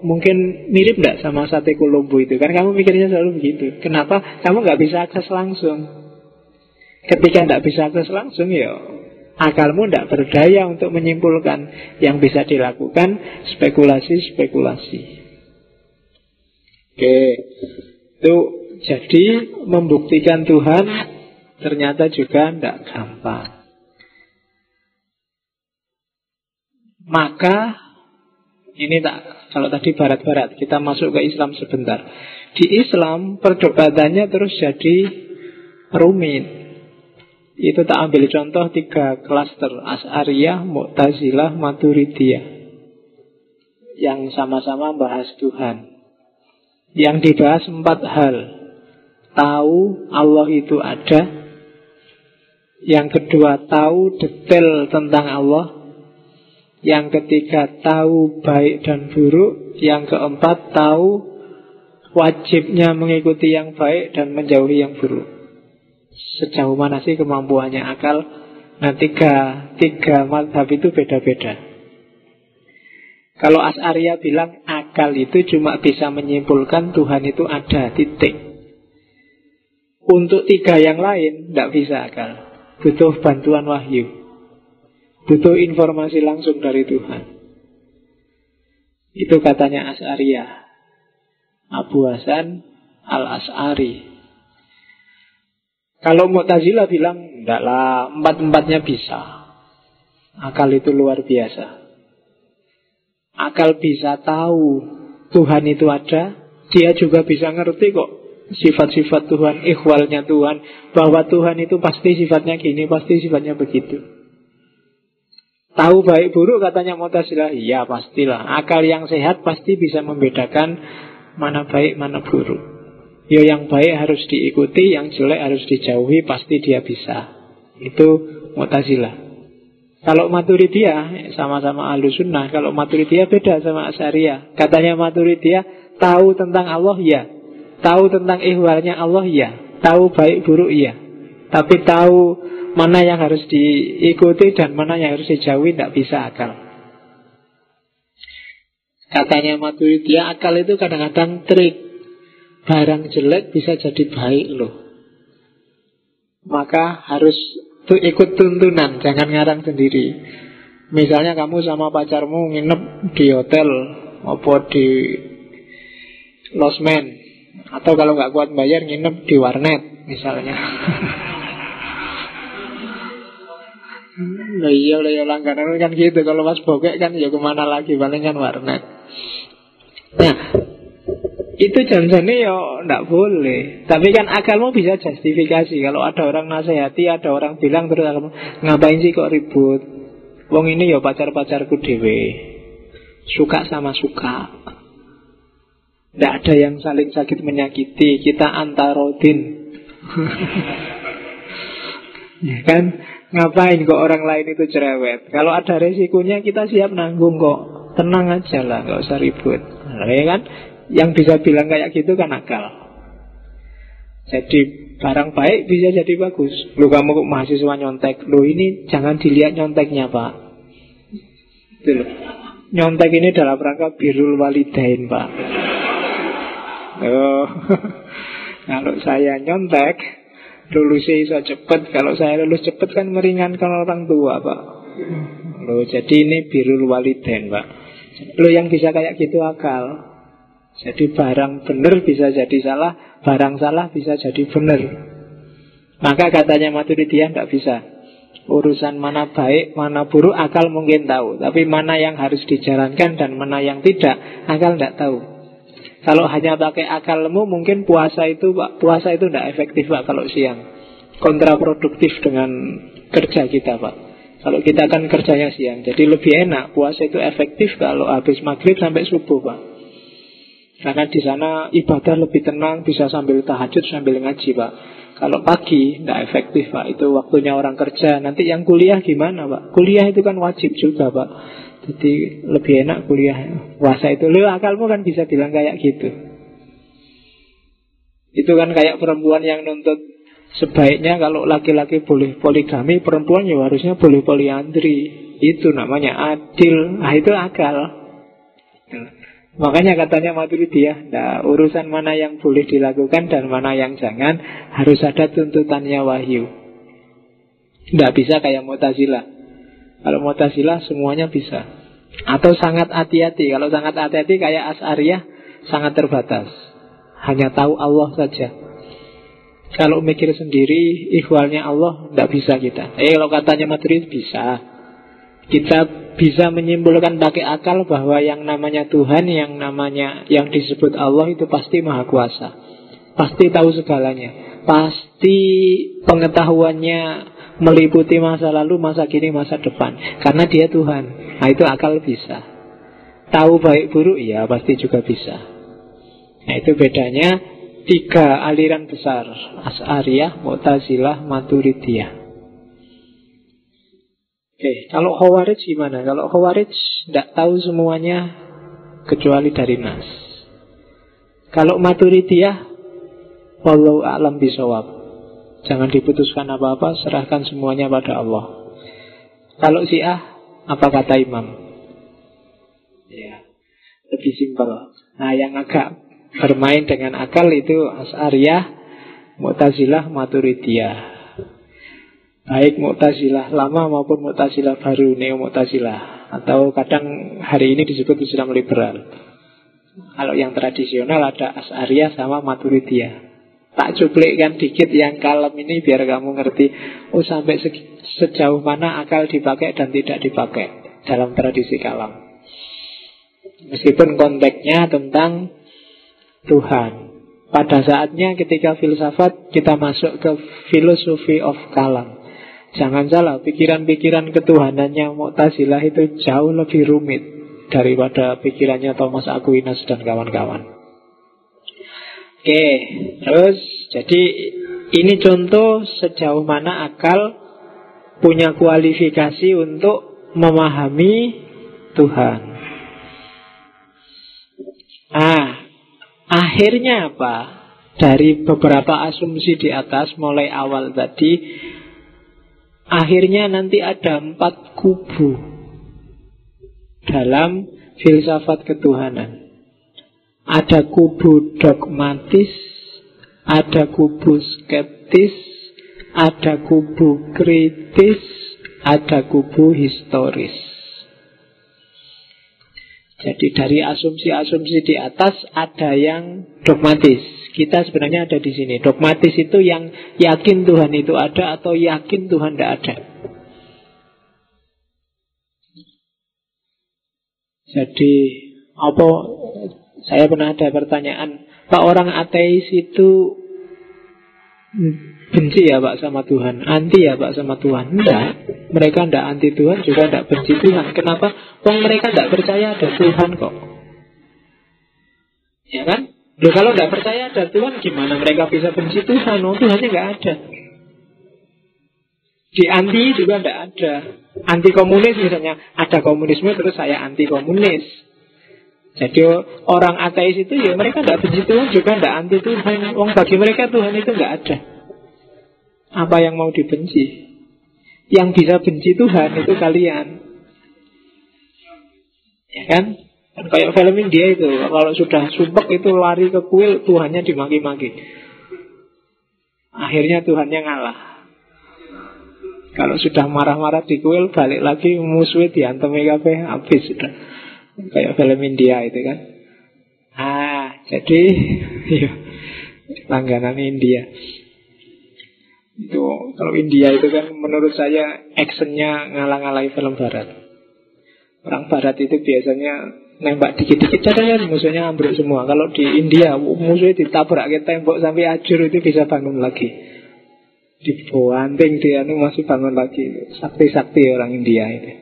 [SPEAKER 1] mungkin mirip nggak sama sate Kolombo itu? Kan kamu mikirnya selalu begitu. Kenapa? Kamu nggak bisa akses langsung. Ketika nggak bisa akses langsung ya akalmu tidak berdaya untuk menyimpulkan yang bisa dilakukan spekulasi-spekulasi. Oke, itu jadi membuktikan Tuhan ternyata juga tidak gampang. Maka ini tak kalau tadi barat-barat kita masuk ke Islam sebentar. Di Islam perdebatannya terus jadi rumit. Itu tak ambil contoh tiga klaster As'ariyah, Mu'tazilah, Maturidiyah Yang sama-sama bahas Tuhan Yang dibahas empat hal. Tahu Allah itu ada. Yang kedua tahu detail tentang Allah. Yang ketiga tahu baik dan buruk. Yang keempat tahu wajibnya mengikuti yang baik dan menjauhi yang buruk. Sejauh mana sih kemampuannya akal? Nah tiga, tiga madhab itu beda-beda. Kalau As'arya bilang akal itu cuma bisa menyimpulkan Tuhan itu ada, titik Untuk tiga yang lain tidak bisa akal Butuh bantuan wahyu Butuh informasi langsung dari Tuhan. Itu katanya As'ariyah. Abu Hasan Al-As'ari. Kalau Mu'tazilah bilang, lah, empat-empatnya bisa. Akal itu luar biasa. Akal bisa tahu Tuhan itu ada, dia juga bisa ngerti kok sifat-sifat Tuhan, ikhwalnya Tuhan, bahwa Tuhan itu pasti sifatnya gini, pasti sifatnya begitu. Tahu baik buruk katanya Mu'tazilah Iya pastilah. Akal yang sehat pasti bisa membedakan Mana baik mana buruk. Ya yang baik harus diikuti Yang jelek harus dijauhi Pasti dia bisa. Itu Mu'tazilah Kalau Maturidiyah Sama-sama Sunnah. Kalau Maturidiyah beda sama Asyariah Katanya Maturidiyah Tahu tentang Allah ya Tahu tentang ihwalnya Allah ya Tahu baik buruk ya Tapi tahu Mana yang harus diikuti dan mana yang harus dijauhi Tidak bisa akal. Katanya Maturidiyah Akal itu kadang-kadang trik. Barang jelek bisa jadi baik loh. Maka harus tuh ikut tuntunan Jangan ngarang sendiri. Misalnya kamu sama pacarmu nginep di hotel Apa di losmen. Atau kalau nggak kuat bayar nginep di warnet Misalnya. Nah iya lah ya langganan kan gitu. Kalau mas bokek kan ya ke mana lagi? Paling kan warnet. Nah itu janjane ya ndak boleh. Tapi kan akalmu bisa justifikasi. Kalau ada orang nasihati, ada orang bilang terus ngapain sih kok ribut? Wong ini ya pacar-pacarku dewe. Suka sama suka. Tidak ada yang saling sakit menyakiti. Kita antarodin. ya kan? Ngapain kok orang lain itu cerewet? Kalau ada resikonya kita siap nanggung kok. Tenang aja lah, nggak usah ribut. Nah, ya kan? Yang bisa bilang kayak gitu kan akal. Jadi barang baik bisa jadi bagus. Lu kamu mahasiswa nyontek, lu ini jangan dilihat nyonteknya pak. Itu Nyontek ini dalam rangka birul walidain pak. Oh, kalau saya nyontek, lulusnya bisa cepat. Kalau saya lulus cepat kan meringankan orang tua, Pak. Loh, jadi ini birul waliden, Pak. Lo yang bisa kayak gitu akal. Jadi barang benar bisa jadi salah, barang salah bisa jadi benar. Maka katanya Maturidiyah tidak bisa. Urusan mana baik, mana buruk, akal mungkin tahu. Tapi mana yang harus dijalankan dan mana yang tidak, akal tidak tahu. Kalau hanya pakai akalmu mungkin puasa itu Pak, puasa itu tidak efektif Pak kalau siang. Kontraproduktif dengan kerja kita Pak. Kalau kita kan kerjanya siang, jadi lebih enak. Puasa itu efektif kalau habis maghrib sampai subuh Pak. Karena di sana ibadah lebih tenang, bisa sambil tahajud, sambil ngaji, Pak. Kalau pagi, tidak efektif, Pak. Itu waktunya orang kerja. Nanti yang kuliah gimana, Pak? Kuliah itu kan wajib juga, Pak. Jadi lebih enak kuliah puasa itu. Lu akalmu kan bisa bilang kayak gitu. Itu kan kayak perempuan yang nuntut sebaiknya kalau laki-laki boleh poligami, perempuan ya harusnya boleh poliandri. Itu namanya adil. Nah, itu akal. Makanya katanya Maturidiyah, nah, urusan mana yang boleh dilakukan dan mana yang jangan harus ada tuntutannya wahyu. Tidak bisa kayak Mu'tazilah. Kalau Mu'tazilah semuanya bisa. Atau sangat hati-hati. Kalau sangat hati-hati kayak As'ariyah sangat terbatas. Hanya tahu Allah saja. Kalau mikir sendiri, ikhwalnya Allah, tidak bisa kita. Eh, kalau katanya Maturid, bisa. Kita bisa menyimpulkan pakai akal bahwa yang namanya Tuhan, yang namanya yang disebut Allah itu pasti maha kuasa. Pasti tahu segalanya. Pasti pengetahuannya meliputi masa lalu, masa kini, masa depan. Karena dia Tuhan. Nah itu akal bisa. Tahu baik buruk, ya pasti juga bisa. Nah itu bedanya tiga aliran besar. As'ariyah, Mu'tazilah, Maturidiyah. Oke, kalau Khawarij gimana? Kalau Khawarij tidak tahu semuanya kecuali dari Nas. Kalau Maturidiyah, Wallahu a'lam bisawab. Jangan diputuskan apa-apa, serahkan semuanya pada Allah. Kalau Syiah, apa kata Imam? Ya, lebih simpel. Nah, yang agak bermain dengan akal itu As'ariyah, Mu'tazilah, Maturidiyah. Baik Mu'tazilah lama maupun Mu'tazilah baru, Neo Mu'tazilah. Atau kadang hari ini disebut Islam liberal. Kalau yang tradisional ada As'ariyah sama Maturidiyah. Tak cuplikkan dikit yang kalem ini biar kamu ngerti. Oh sampai sejauh mana akal dipakai dan tidak dipakai Dalam tradisi kalam. Meskipun konteksnya tentang Tuhan. Pada saatnya ketika filsafat kita masuk ke filosofi of kalam Jangan salah, pikiran-pikiran ketuhanannya Mu'tazilah itu jauh lebih rumit daripada pikirannya Thomas Aquinas dan kawan-kawan. Oke, terus jadi ini contoh sejauh mana akal punya kualifikasi untuk memahami Tuhan. Ah, akhirnya apa? Dari beberapa asumsi di atas mulai awal tadi Akhirnya nanti ada empat kubu dalam filsafat ketuhanan. Ada kubu dogmatis, ada kubu skeptis, ada kubu kritis, ada kubu historis. Jadi dari asumsi-asumsi di atas ada yang dogmatis. Kita sebenarnya ada di sini. Dogmatis itu yang yakin Tuhan itu ada atau yakin Tuhan tidak ada. Jadi apa saya pernah ada pertanyaan, Pak orang ateis itu benci ya Pak sama Tuhan, anti ya Pak sama Tuhan? Enggak, mereka tidak anti Tuhan juga tidak benci Tuhan. Kenapa? Wong mereka tidak percaya ada Tuhan kok. Ya kan? Loh kalau nggak percaya ada Tuhan gimana mereka bisa benci Tuhan? Oh, Tuhannya nggak ada. Di anti juga tidak ada. Anti komunis misalnya ada komunisme terus saya anti komunis. Jadi orang ateis itu ya mereka tidak benci Tuhan juga tidak anti Tuhan. Wong bagi mereka Tuhan itu nggak ada. Apa yang mau dibenci? Yang bisa benci Tuhan itu kalian. Ya kan? Kayak film India itu, kalau sudah sumpek itu lari ke kuil, Tuhannya dimaki-maki. Akhirnya Tuhannya ngalah. Kalau sudah marah-marah di kuil, balik lagi musuhnya diantem kafe habis sudah. Kayak film India itu kan. Ah, jadi ya, langganan India. Itu kalau India itu kan menurut saya actionnya ngalah-ngalahi film Barat. Orang Barat itu biasanya nembak dikit-dikit saja musuhnya ambruk semua. Kalau di India musuhnya ditabrak ke tembok sampai ajur itu bisa bangun lagi. Dibanting dia itu masih bangun lagi. Sakti-sakti orang India ini.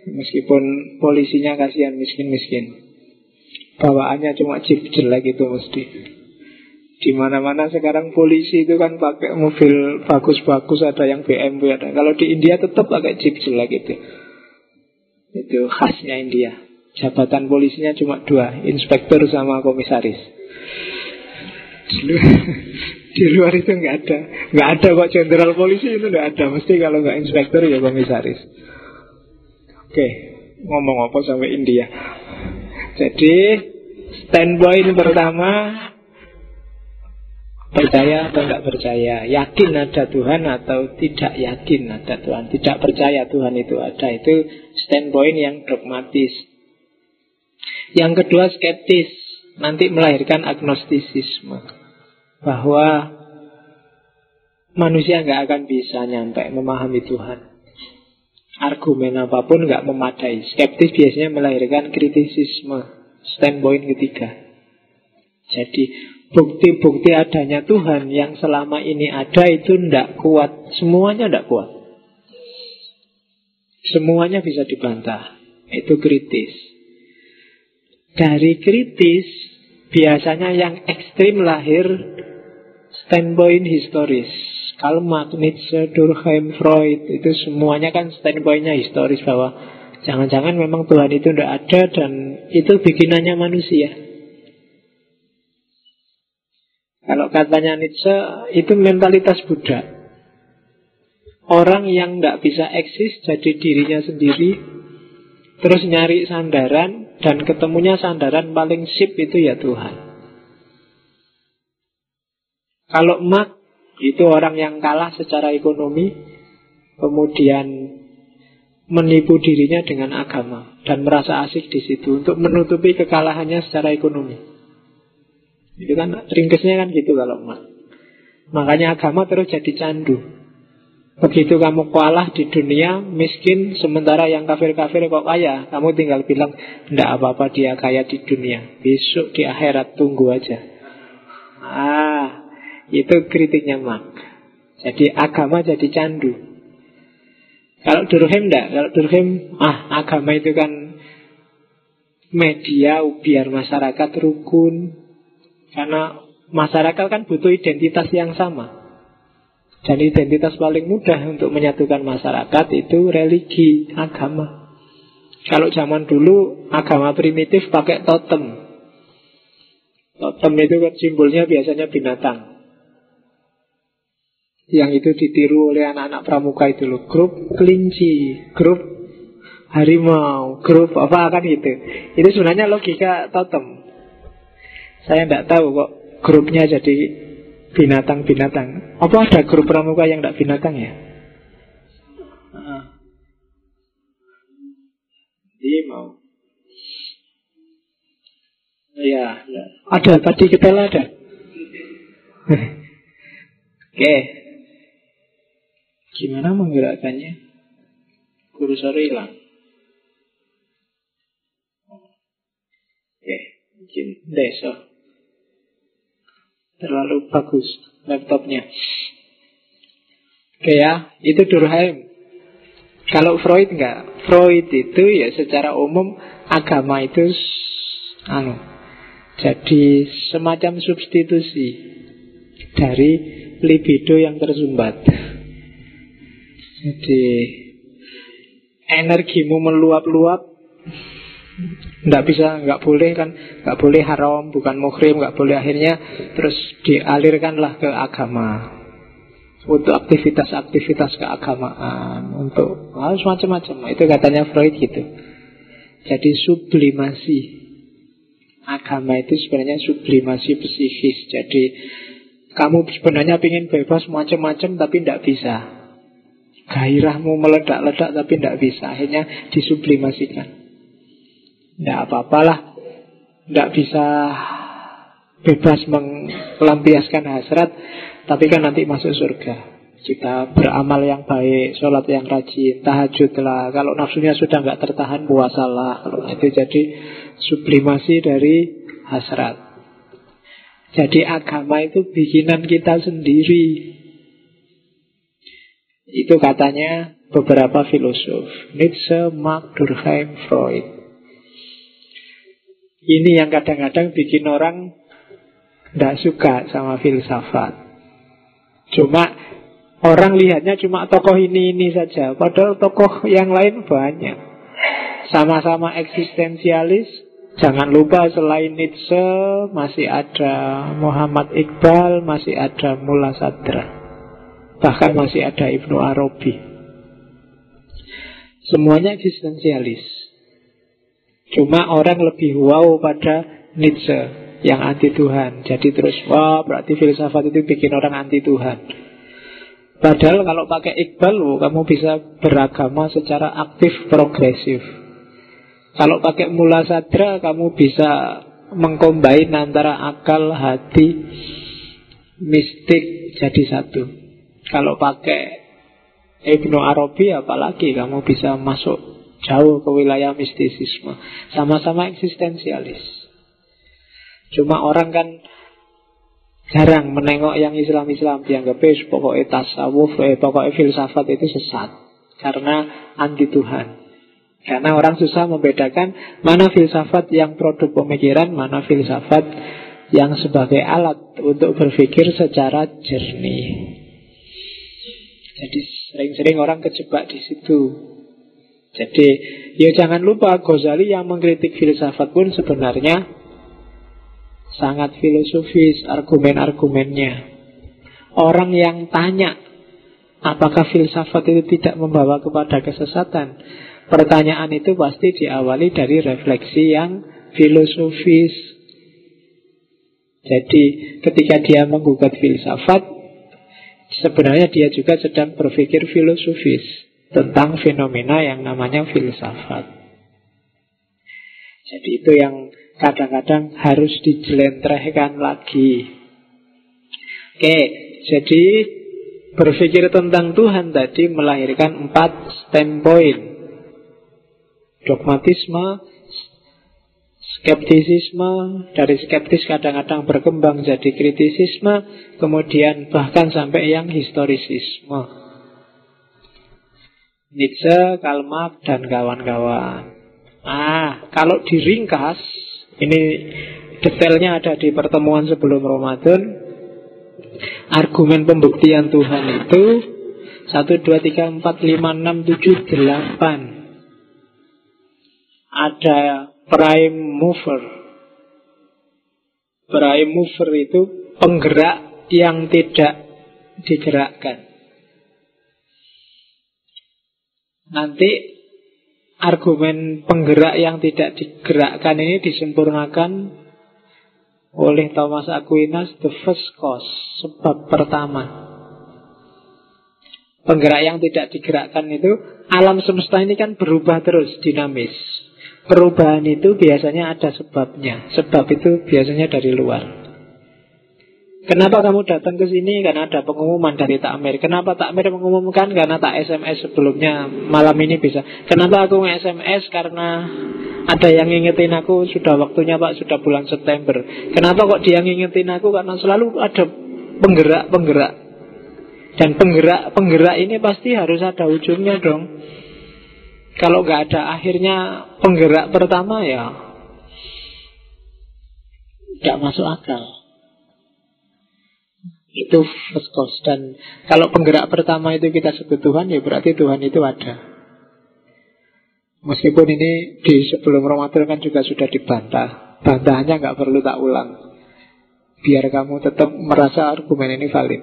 [SPEAKER 1] Meskipun polisinya kasihan miskin-miskin. bawaannya cuma jeep jelek itu mesti. Di mana-mana sekarang polisi itu kan pakai mobil bagus-bagus, ada yang BMW ada. Kalau di India tetap pakai jeep jelek itu. Itu khasnya India. Jabatan polisinya cuma dua, inspektur sama komisaris. Di luar itu nggak ada, nggak ada kok jenderal polisi itu nggak ada. Mesti kalau nggak inspektur ya komisaris. Oke, ngomong apa sampai India. Jadi standpoint pertama percaya atau tidak percaya, yakin ada Tuhan atau tidak yakin ada Tuhan, tidak percaya Tuhan itu ada, itu standpoint yang dogmatis. Yang kedua skeptis, nanti melahirkan agnostisisme bahwa manusia nggak akan bisa nyampe memahami Tuhan. Argumen apa pun nggak memadai. Skeptis biasanya melahirkan kritisisme. Standpoint ketiga. Jadi bukti-bukti adanya Tuhan yang selama ini ada itu tidak kuat. Semuanya tidak kuat. Semuanya bisa dibantah. Itu kritis. Dari kritis, biasanya yang ekstrim lahir standpoint historis. Karl Marx, Nietzsche, Durkheim, Freud itu semuanya kan standpointnya historis bahwa jangan-jangan memang Tuhan itu tidak ada dan itu bikinannya manusia. Kalau katanya Nietzsche itu mentalitas Buddha. Orang yang tidak bisa eksis jadi dirinya sendiri Terus nyari sandaran Dan ketemunya sandaran paling sip itu ya Tuhan kalau mak itu orang yang kalah secara ekonomi, kemudian menipu dirinya dengan agama dan merasa asik di situ untuk menutupi kekalahannya secara ekonomi. Itu kan ringkesnya kan gitu kalau mak. Makanya agama terus jadi candu. Begitu kamu kalah di dunia, miskin, sementara yang kafir-kafir kok kaya, kamu tinggal bilang, tidak apa-apa dia kaya di dunia. Besok di akhirat tunggu aja. Ah, itu kritiknya Mark. Jadi agama jadi candu. Kalau Durkheim enggak, kalau Durkheim ah agama itu kan media biar masyarakat rukun. Karena masyarakat kan butuh identitas yang sama. Dan identitas paling mudah untuk menyatukan masyarakat itu religi, agama. Kalau zaman dulu agama primitif pakai totem. Totem itu kan simbolnya biasanya binatang. Yang itu ditiru oleh anak-anak pramuka itu loh Grup kelinci Grup harimau Grup apa kan itu Itu sebenarnya logika totem Saya tidak tahu kok Grupnya jadi binatang-binatang Apa ada grup pramuka yang tidak binatang ya? Iya mau Ya, ada tadi kita ada. Oke, okay. Gimana menggerakkannya? Kursor hilang. Oke, mungkin besok. Terlalu bagus laptopnya. Oke ya, itu Durkheim. Kalau Freud enggak, Freud itu ya secara umum agama itu anu jadi semacam substitusi dari libido yang tersumbat. Jadi energimu meluap-luap Nggak bisa, nggak boleh kan? Nggak boleh haram, bukan muhrim Nggak boleh. Akhirnya Terus dialirkanlah ke agama. Untuk aktivitas-aktivitas keagamaan Untuk harus macam-macam Itu katanya Freud gitu. Jadi sublimasi. Agama itu sebenarnya sublimasi psikis. Jadi kamu sebenarnya ingin bebas macam-macam Tapi tidak bisa. Gairahmu meledak-ledak tapi tidak bisa. Akhirnya disublimasikan tidak apa-apalah tidak bisa bebas melampiaskan hasrat tapi kan nanti masuk surga kita beramal yang baik, sholat yang rajin, tahajud lah. Kalau nafsunya sudah nggak tertahan, puasalah. Kalau itu jadi sublimasi dari hasrat. Jadi agama itu bikinan kita sendiri. Itu katanya beberapa filosof. Nietzsche, Marx, Durkheim, Freud. Ini yang kadang-kadang bikin orang tidak suka sama filsafat. Cuma orang lihatnya cuma tokoh ini ini saja, padahal tokoh yang lain banyak. Sama-sama eksistensialis. Jangan lupa selain Nietzsche masih ada Muhammad Iqbal, masih ada Mullah Sadra. Bahkan masih ada Ibnu Arabi. Semuanya eksistensialis. Cuma orang lebih wow pada Nietzsche yang anti Tuhan. Jadi terus, wah berarti filsafat itu bikin orang anti Tuhan. Padahal kalau pakai Iqbal, loh, kamu bisa beragama secara aktif progresif. Kalau pakai Mula Sadra, kamu bisa mengkombain antara akal, hati, mistik jadi satu. Kalau pakai Ibnu Arabi, apalagi kamu bisa masuk Jauh ke wilayah mistisisme. Sama-sama eksistensialis. Cuma orang kan Jarang menengok yang Islam-Islam. Dianggap pokoknya tasawuf eh, Pokoknya filsafat itu sesat. Karena anti Tuhan. Karena orang susah membedakan Mana filsafat yang produk pemikiran Mana filsafat yang sebagai alat Untuk berpikir secara jernih. Jadi sering-sering orang kejebak di situ jadi ya jangan lupa Ghazali yang mengkritik filsafat pun sebenarnya sangat filosofis argumen-argumennya. Orang yang tanya apakah filsafat itu tidak membawa kepada kesesatan, pertanyaan itu pasti diawali dari refleksi yang filosofis. Jadi ketika dia menggugat filsafat, sebenarnya dia juga sedang berpikir filosofis tentang fenomena yang namanya filsafat. Jadi itu yang kadang-kadang harus dijelentrehkan lagi. Oke, jadi berpikir tentang Tuhan tadi melahirkan empat standpoint. Dogmatisme, skeptisisme, dari skeptis kadang-kadang berkembang jadi kritisisme, kemudian bahkan sampai yang historisisme. Nietzsche, Karl Marx, dan kawan-kawan. Ah, kalau diringkas, ini detailnya ada di pertemuan sebelum Ramadan. Argumen pembuktian Tuhan itu 1, 2, 3, 4, 5, 6, 7, 8 Ada prime mover Prime mover itu penggerak yang tidak digerakkan Nanti argumen penggerak yang tidak digerakkan ini disempurnakan oleh Thomas Aquinas the first cause, sebab pertama. Penggerak yang tidak digerakkan itu alam semesta ini kan berubah terus dinamis. Perubahan itu biasanya ada sebabnya. Sebab itu biasanya dari luar. Kenapa kamu datang ke sini? Karena ada pengumuman dari Takmir. Kenapa Takmir mengumumkan? Karena tak SMS sebelumnya malam ini bisa. Kenapa aku nge-SMS? Karena ada yang ngingetin aku sudah waktunya Pak, sudah bulan September. Kenapa kok dia ngingetin aku? Karena selalu ada penggerak-penggerak. Dan penggerak-penggerak ini pasti harus ada ujungnya dong. Kalau nggak ada akhirnya penggerak pertama ya nggak masuk akal. Itu first cause Dan kalau penggerak pertama itu kita sebut Tuhan Ya berarti Tuhan itu ada. Meskipun ini di sebelum Ramadan kan juga sudah dibantah. Bantahannya nggak perlu tak ulang. Biar kamu tetap merasa argumen ini valid.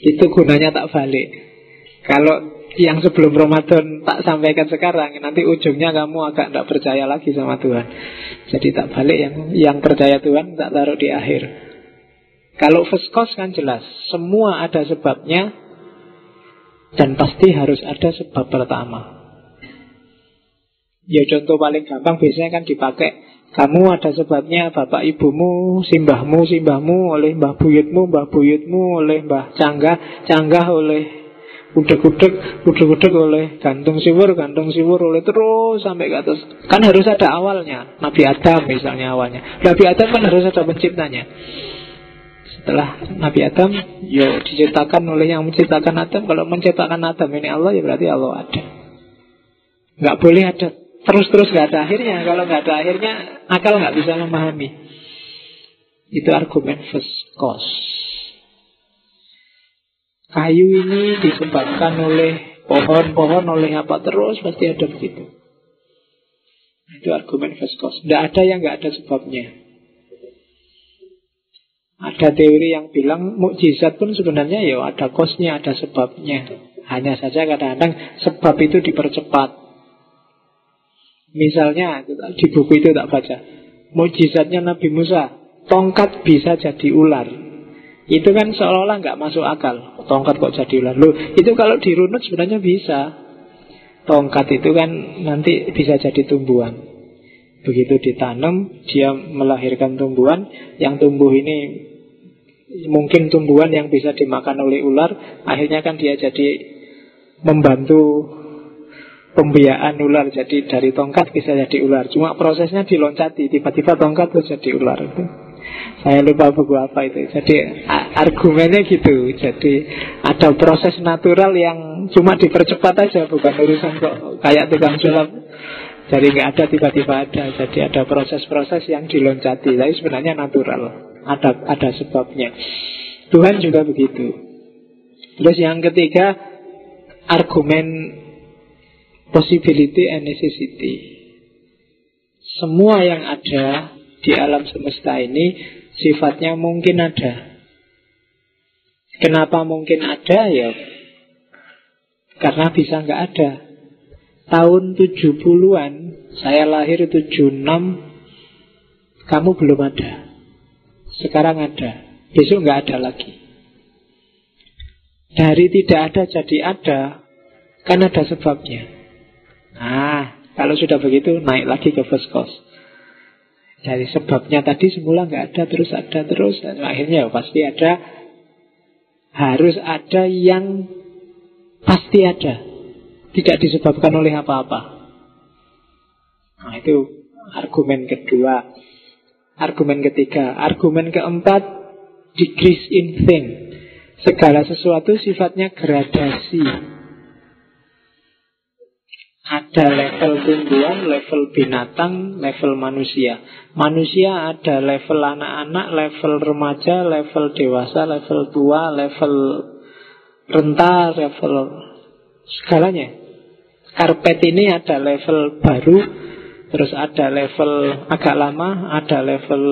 [SPEAKER 1] Itu gunanya tak balik. Kalau yang sebelum Ramadan tak sampaikan sekarang Nanti ujungnya kamu agak tidak percaya lagi sama Tuhan. Jadi tak balik yang yang percaya Tuhan tak taruh di akhir kalau first cause kan jelas, semua ada sebabnya dan pasti harus ada sebab pertama. Ya contoh paling gampang biasanya kan dipakai kamu ada sebabnya bapak ibumu, simbahmu, simbahmu oleh mbah buyutmu, mbah buyutmu oleh mbah canggah, canggah oleh udek-udek, udek-udek oleh gantung siwur, gantung siwur oleh terus sampai ke atas. Kan harus ada awalnya. Nabi Adam misalnya awalnya. Nabi Adam kan harus ada penciptanya. Setelah Nabi Adam Yo diciptakan oleh yang menciptakan Adam Kalau menciptakan Adam ini Allah ya berarti Allah ada Nggak boleh ada terus-terus nggak ada akhirnya. Kalau nggak ada akhirnya, akal nggak bisa memahami. Itu argumen first cause. Kayu ini disebabkan oleh pohon-pohon, oleh apa terus, pasti ada begitu. Itu argumen first cause. Tidak ada yang nggak ada sebabnya. Ada teori yang bilang mukjizat pun sebenarnya ya ada kosnya, ada sebabnya. Hanya saja kadang-kadang sebab itu dipercepat. Misalnya di buku itu tak baca. Mukjizatnya Nabi Musa, tongkat bisa jadi ular. Itu kan seolah-olah nggak masuk akal. Tongkat kok jadi ular. Loh, itu kalau dirunut sebenarnya bisa. Tongkat itu kan nanti bisa jadi tumbuhan. Begitu ditanam, dia melahirkan tumbuhan. Yang tumbuh ini mungkin tumbuhan yang bisa dimakan oleh ular. Akhirnya kan dia jadi membantu pembiayaan ular. Jadi dari tongkat bisa jadi ular. Cuma prosesnya diloncati, tiba-tiba tongkat terus jadi ular. Itu. Saya lupa buku apa itu. Jadi argumennya gitu. Jadi ada proses natural yang cuma dipercepat aja, bukan urusan kok kayak tukang sulap. Jadi nggak ada tiba-tiba ada. Jadi ada proses-proses yang diloncati. Tapi sebenarnya natural. Ada ada sebabnya. Tuhan juga begitu. Terus yang ketiga argumen possibility and necessity. Semua yang ada di alam semesta ini sifatnya mungkin ada. Kenapa mungkin ada ya? Karena bisa nggak ada. Tahun 70-an, saya lahir 76, kamu belum ada. Sekarang ada, besok nggak ada lagi. Dari tidak ada jadi ada, kan ada sebabnya. Nah, kalau sudah begitu naik lagi ke first cost. Jadi sebabnya tadi semula nggak ada terus ada terus dan akhirnya ya pasti ada harus ada yang pasti ada tidak disebabkan oleh apa-apa. Nah itu argumen kedua. Argumen ketiga, argumen keempat decrease in thing. Segala sesuatu sifatnya gradasi. Ada level tumbuhan, level binatang, level manusia. Manusia ada level anak-anak, level remaja, level dewasa, level tua, level renta, level segalanya. Karpet ini ada level baru, terus ada level agak lama, ada level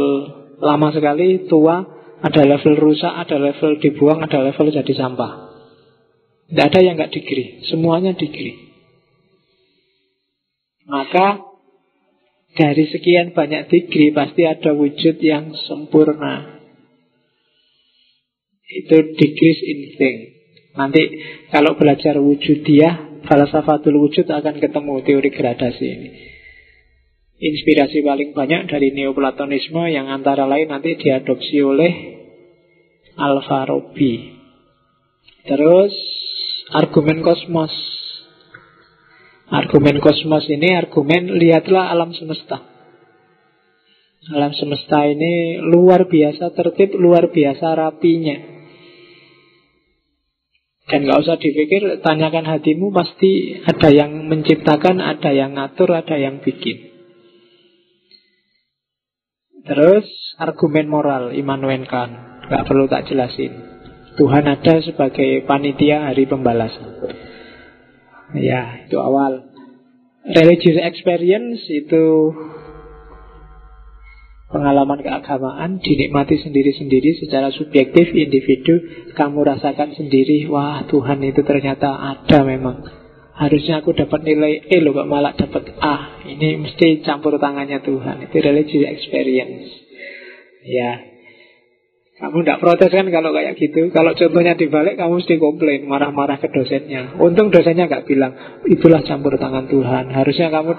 [SPEAKER 1] lama sekali, tua, ada level rusak, ada level dibuang, ada level jadi sampah. Tidak ada yang nggak digri, semuanya digri. Maka dari sekian banyak degree pasti ada wujud yang sempurna. Itu degrees in thing. Nanti kalau belajar wujud dia, falsafatul wujud akan ketemu teori gradasi ini. Inspirasi paling banyak dari Neoplatonisme yang antara lain nanti diadopsi oleh Alfarabi. Terus argumen kosmos Argumen kosmos ini argumen lihatlah alam semesta. Alam semesta ini luar biasa tertib, luar biasa rapinya. Dan gak usah dipikir, tanyakan hatimu pasti ada yang menciptakan, ada yang ngatur, ada yang bikin. Terus argumen moral Immanuel Kant, gak perlu tak jelasin. Tuhan ada sebagai panitia hari pembalasan. Ya, itu awal. Religious experience itu pengalaman keagamaan dinikmati sendiri-sendiri secara subjektif individu kamu rasakan sendiri wah Tuhan itu ternyata ada memang harusnya aku dapat nilai E loh kok malah dapat A. Ini mesti campur tangannya Tuhan. Itu religious experience. Ya. Kamu tidak protes kan kalau kayak gitu? Kalau contohnya dibalik kamu mesti komplain Marah-marah ke dosennya. Untung dosennya nggak bilang Itulah campur tangan Tuhan. Harusnya kamu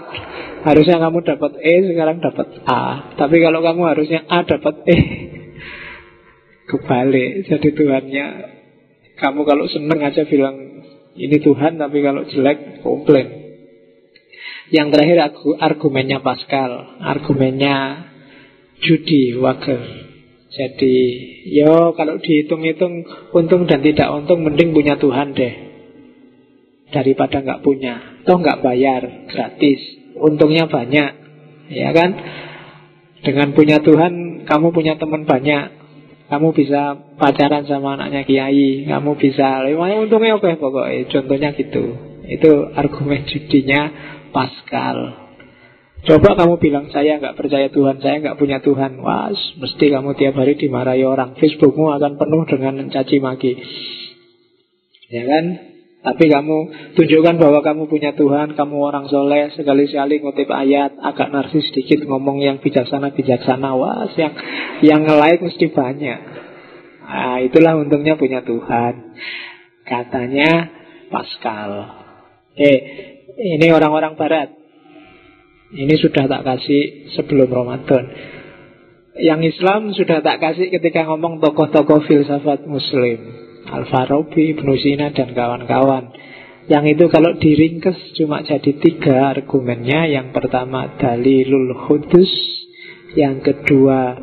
[SPEAKER 1] harusnya kamu dapat E Sekarang dapat A. Tapi kalau kamu harusnya A dapat E. Kebalik. Jadi Tuhannya Kamu kalau seneng aja bilang Ini Tuhan Tapi kalau jelek komplain Yang terakhir argumennya Pascal Argumennya Judy Walker jadi, yo kalau dihitung-hitung untung dan tidak untung mending punya Tuhan deh. Daripada nggak punya. Toh nggak bayar, gratis. untungnya banyak. Ya kan? Dengan punya Tuhan, kamu punya teman banyak. Kamu bisa pacaran sama anaknya kiai, kamu bisa, lewatnya untungnya oke pokoknya. Contohnya gitu. Itu argumen judinya Pascal. Coba kamu bilang saya nggak percaya Tuhan, saya nggak punya Tuhan. Wah, mesti kamu tiap hari dimarahi orang. Facebookmu akan penuh dengan caci maki. Ya kan? Tapi kamu tunjukkan bahwa kamu punya Tuhan, kamu orang soleh, sekali-sekali ngutip ayat, agak narsis sedikit, ngomong yang bijaksana-bijaksana, wah, yang yang like mesti banyak. Nah, itulah untungnya punya Tuhan. Katanya Pascal. Oke, ini orang-orang Barat. Ini sudah tak kasih sebelum Ramadan. Yang Islam sudah tak kasih ketika ngomong tokoh-tokoh filsafat Muslim. Al-Farabi, Ibnu Sina, dan kawan-kawan. Yang itu kalau diringkes cuma jadi tiga argumennya. Yang pertama dalilul hudus, yang kedua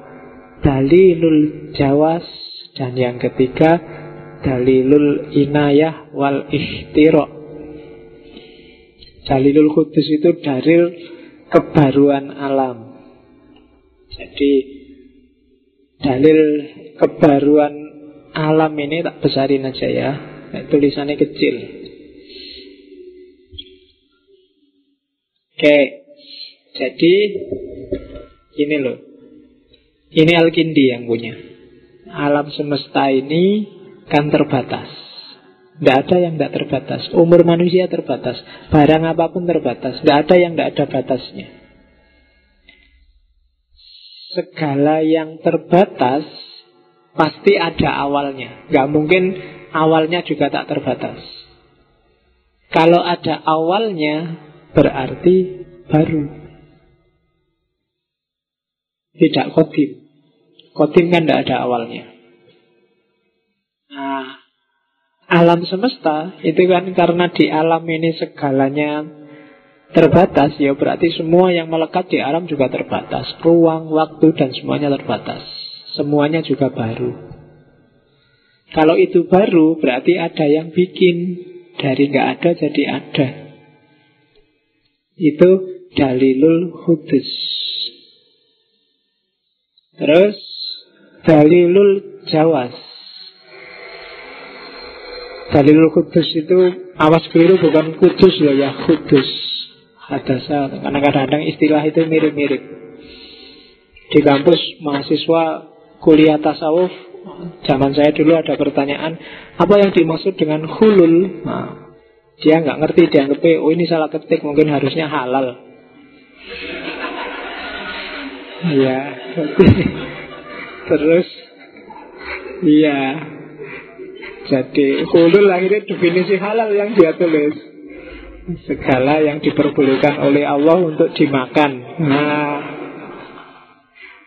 [SPEAKER 1] dalilul jawas, dan yang ketiga dalilul inayah wal ikhtirok. Dalilul hudus itu dalil kebaruan alam. Jadi dalil kebaruan alam ini tak besarin aja ya. Tulisannya kecil. Oke. Jadi ini loh. Ini Al-Kindi yang punya. Alam semesta ini kan terbatas. Tidak ada yang tidak terbatas. Umur manusia terbatas. Barang apa pun terbatas. Tidak ada yang tidak ada batasnya. Segala yang terbatas Pasti ada awalnya. Gak mungkin awalnya juga tak terbatas. Kalau ada awalnya, berarti baru. Tidak kodim. Kodim kan tidak ada awalnya. Nah, alam semesta itu kan karena di alam ini segalanya terbatas, ya berarti semua yang melekat di alam juga terbatas. Ruang, waktu, dan semuanya terbatas. Semuanya juga baru. Kalau itu baru, berarti ada yang bikin. Dari nggak ada jadi ada. Itu dalilul hudus. Terus dalilul jawas. Dalilul kudus itu awas keliru bukan kudus loh ya kudus. Hadasa karena kadang-kadang istilah itu mirip-mirip. Di kampus mahasiswa kuliah tasawuf zaman saya dulu ada pertanyaan apa yang dimaksud dengan hulul nah, dia nggak ngerti dia ngerti oh ini salah ketik mungkin harusnya halal. Iya terus iya. Jadi hulul akhirnya definisi halal yang dia tulis. Segala yang diperbolehkan oleh Allah untuk dimakan. Nah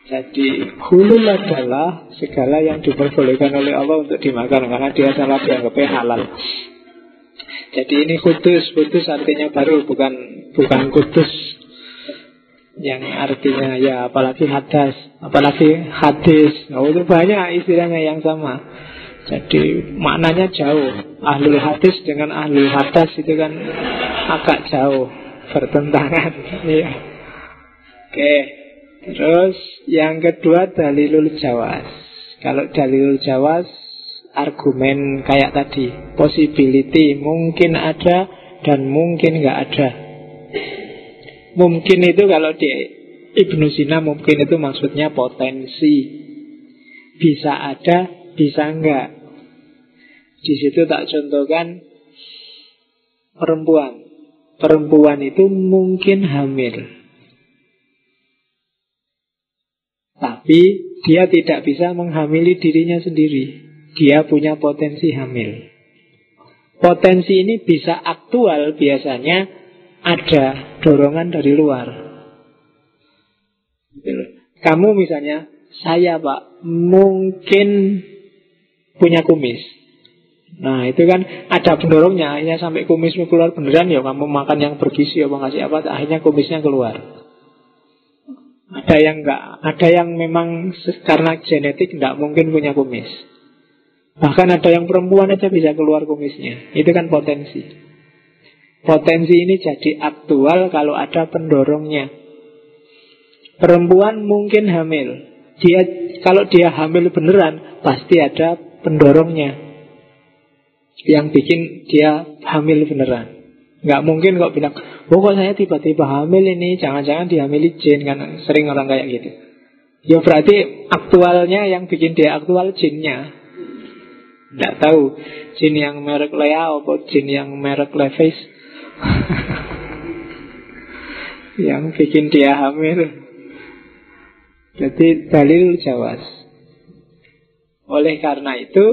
[SPEAKER 1] jadi hulul adalah segala yang diperbolehkan oleh Allah untuk dimakan karena dia salah dianggapnya halal. Jadi ini kudus, kudus artinya baru bukan bukan kudus yang artinya ya apalagi hadas, apalagi hadis. Oh, itu banyak istilahnya yang sama. Jadi maknanya jauh. Ahlul hadis dengan ahlul hadas itu kan agak jauh bertentangan. Iya. Oke. Terus yang kedua dalilul jawas. Kalau dalilul jawas argumen kayak tadi, possibility mungkin ada dan mungkin nggak ada. Mungkin itu kalau di Ibnu Sina mungkin itu maksudnya potensi. Bisa ada, bisa enggak. Di situ tak contohkan perempuan. Perempuan itu mungkin hamil. Tapi dia tidak bisa menghamili dirinya sendiri. Dia punya potensi hamil. Potensi ini bisa aktual biasanya ada dorongan dari luar. Kamu misalnya, saya pak mungkin punya kumis. Nah itu kan ada pendorongnya Akhirnya sampai kumismu keluar beneran ya Kamu makan yang bergizi apa ngasih apa Akhirnya kumisnya keluar ada yang enggak, ada yang memang karena genetik enggak mungkin punya kumis. Bahkan ada yang perempuan aja bisa keluar kumisnya. Itu kan potensi. Potensi ini jadi aktual kalau ada pendorongnya. Perempuan mungkin hamil. Dia kalau dia hamil beneran pasti ada pendorongnya yang bikin dia hamil beneran. Nggak mungkin kok bilang, oh kok saya tiba-tiba hamil ini, jangan-jangan dihamili jin kan sering orang kayak gitu. Ya berarti aktualnya yang bikin dia aktual jinnya. Nggak tahu jin yang merek Lea atau jin yang merek Levi's yang bikin dia hamil. Jadi dalil jawas. Oleh karena itu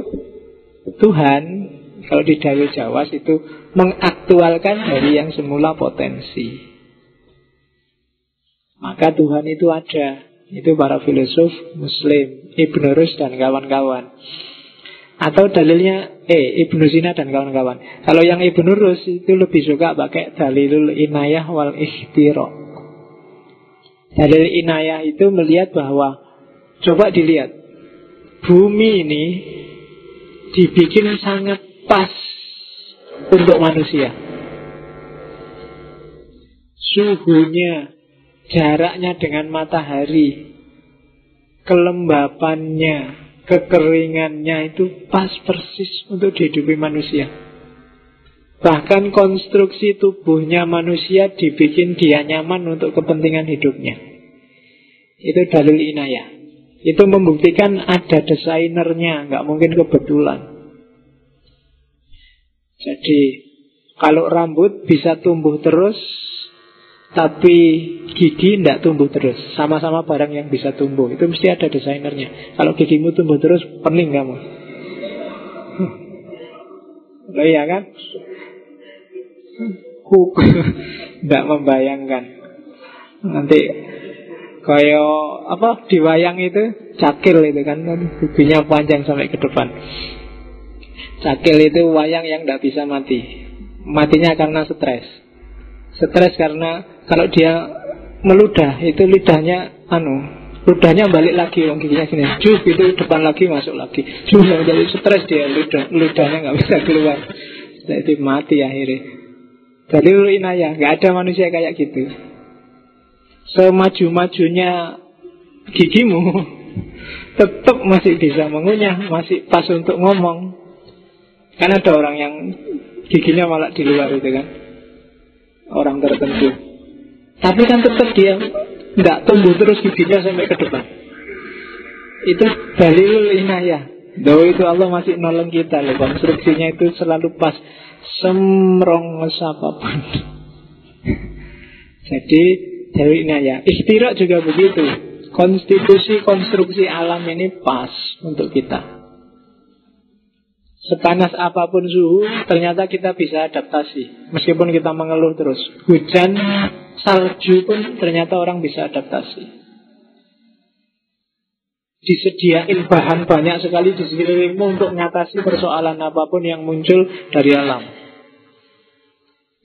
[SPEAKER 1] Tuhan kalau di dalil jawas itu mengaktualkan dari yang semula potensi. Maka Tuhan itu ada. Itu para filosof Muslim, Ibn Rus dan kawan-kawan. Atau dalilnya eh Ibnu Sina dan kawan-kawan. Kalau yang Ibnu Rus itu lebih suka pakai dalilul inayah wal ikhtiro. Dalil inayah itu melihat bahwa coba dilihat bumi ini dibikin sangat pas untuk manusia. Suhunya, jaraknya dengan matahari, kelembapannya, kekeringannya itu pas persis untuk dihidupi manusia. Bahkan konstruksi tubuhnya manusia dibikin dia nyaman untuk kepentingan hidupnya. Itu dalil inayah. Itu membuktikan ada desainernya, nggak mungkin kebetulan. Jadi kalau rambut bisa tumbuh terus, tapi gigi tidak tumbuh terus. Sama-sama barang yang bisa tumbuh. Itu mesti ada desainernya. Kalau gigimu tumbuh terus, pening kamu. Oh iya kan? Tidak membayangkan. Nanti Kayak apa di wayang itu cakil itu kan. Giginya panjang sampai ke depan cakil itu wayang yang tidak bisa mati. Matinya karena stres. Stres karena kalau dia meludah itu lidahnya anu ludahnya balik lagi yang giginya gini. Cuh itu depan lagi masuk lagi. Cuh jadi stres dia ludah ludahnya nggak bisa keluar. Jadi mati akhirnya. Jadi lu inayah nggak ada manusia kayak gitu. Semaju-majunya gigimu tetap masih bisa mengunyah masih pas untuk ngomong kan ada orang yang giginya malah di luar itu kan orang tertentu tapi kan tetap dia nggak tumbuh terus giginya sampai ke depan. Itu dalil inayah. Doa itu Allah masih nolong kita loh. Konstruksinya itu selalu pas. Semrong apa pun. Jadi dalil inayah. Ikhtirak juga begitu. Konstitusi konstruksi alam ini pas untuk kita. Sepanas apa pun suhu, ternyata kita bisa adaptasi. Meskipun kita mengeluh terus. Hujan, salju pun ternyata orang bisa adaptasi. Disediain bahan banyak sekali di sekelilingmu untuk mengatasi persoalan apa pun yang muncul dari alam.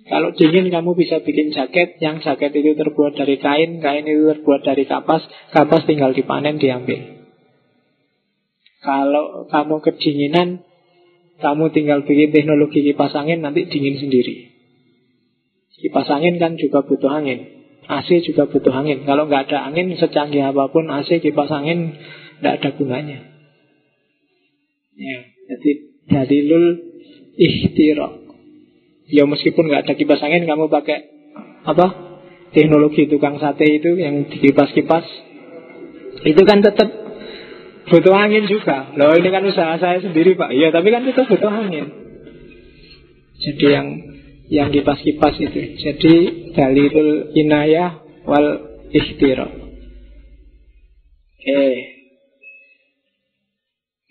[SPEAKER 1] Kalau dingin kamu bisa bikin jaket, yang jaket itu terbuat dari kain, kain itu terbuat dari kapas, kapas tinggal dipanen diambil. Kalau kamu kedinginan, kamu tinggal bikin teknologi kipas angin nanti dingin sendiri. Kipas angin kan juga butuh angin. AC juga butuh angin. Kalau nggak ada angin secanggih apa pun AC kipas angin nggak ada gunanya. Ya, jadi dalilul ikhtiraq. Ya meskipun nggak ada kipas angin kamu pakai apa? Teknologi tukang sate itu yang dikipas-kipas itu kan tetap Butuh angin juga. Loh ini kan usaha saya sendiri pak. Iya tapi kan itu butuh angin. Jadi yang yang kipas-kipas itu. Jadi dalilul inayah wal ikhtiro. Oke.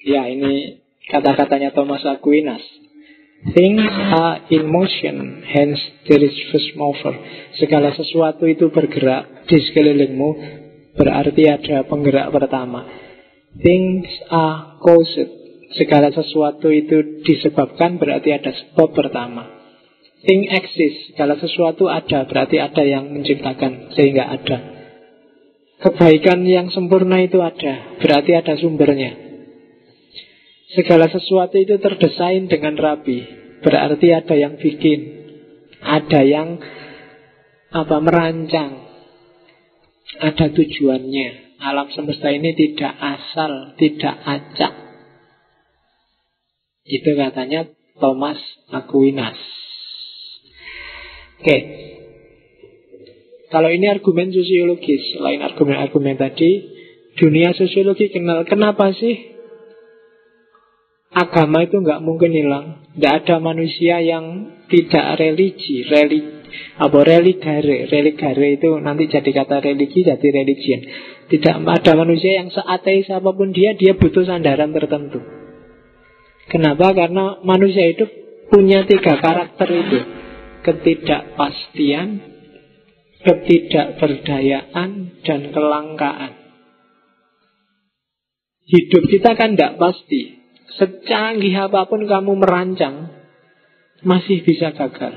[SPEAKER 1] Ya ini kata-katanya Thomas Aquinas. Things are in motion, hence there is first mover. Segala sesuatu itu bergerak di sekelilingmu, berarti ada penggerak pertama. Things are caused. Segala sesuatu itu disebabkan berarti ada sebab pertama. Thing exists. Segala sesuatu ada berarti ada yang menciptakan sehingga ada. Kebaikan yang sempurna itu ada, berarti ada sumbernya. Segala sesuatu itu terdesain dengan rapi, berarti ada yang bikin. Ada yang apa merancang. Ada tujuannya. Alam semesta ini tidak asal, tidak acak. Itu katanya Thomas Aquinas. Oke. Kalau ini argumen sosiologis, selain argumen-argumen tadi, dunia sosiologi kenal kenapa sih agama itu nggak mungkin hilang. Tidak ada manusia yang tidak religi, religi apa religare, religare itu nanti jadi kata religi jadi religion. Tidak ada manusia yang seateis apa pun dia, dia butuh sandaran tertentu. Kenapa? Karena manusia itu punya tiga karakter itu. Ketidakpastian, ketidakberdayaan, dan kelangkaan. Hidup kita kan tidak pasti. Secanggih apa pun kamu merancang, masih bisa gagal.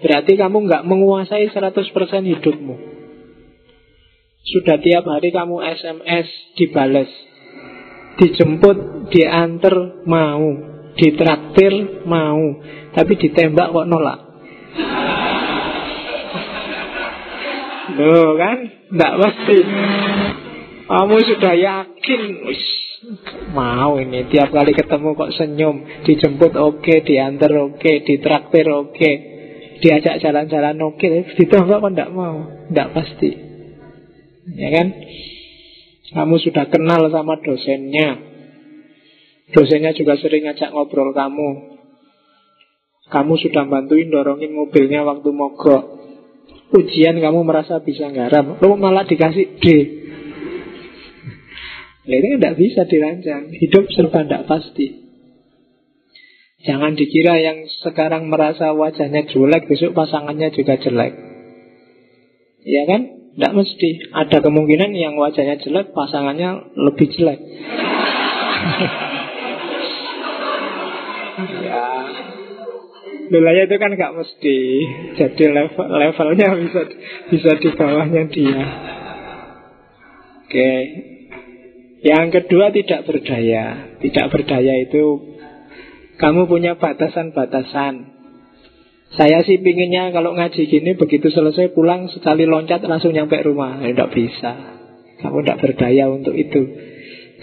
[SPEAKER 1] Berarti kamu nggak menguasai 100% hidupmu. Sudah tiap hari kamu SMS dibales. Dijemput, diantar, mau. Ditraktir, mau. Tapi ditembak kok nolak. Loh kan? Nggak pasti. Kamu sudah yakin, mau ini tiap kali ketemu kok senyum, dijemput oke, okay, diantar oke, okay, ditraktir oke, okay, diajak jalan-jalan oke, okay. ditembak kok tidak mau, tidak pasti, ya kan? Kamu sudah kenal sama dosennya, dosennya juga sering ngajak ngobrol kamu, kamu sudah bantuin dorongin mobilnya waktu mogok, ujian kamu merasa bisa nggarap, lo malah dikasih D Nah, ini tidak bisa dirancang. Hidup serba tidak pasti. Jangan dikira yang sekarang merasa wajahnya jelek, besok pasangannya juga jelek. Ya kan? Tidak mesti. Ada kemungkinan yang wajahnya jelek, pasangannya lebih jelek. ya. Wilayah itu kan nggak mesti. Jadi level levelnya bisa bisa di bawahnya dia. Oke, yang kedua tidak berdaya. Tidak berdaya itu kamu punya batasan-batasan. Saya sih pinginnya kalau ngaji gini begitu selesai pulang sekali loncat langsung nyampe rumah. Ya, tidak bisa. Kamu tidak berdaya untuk itu.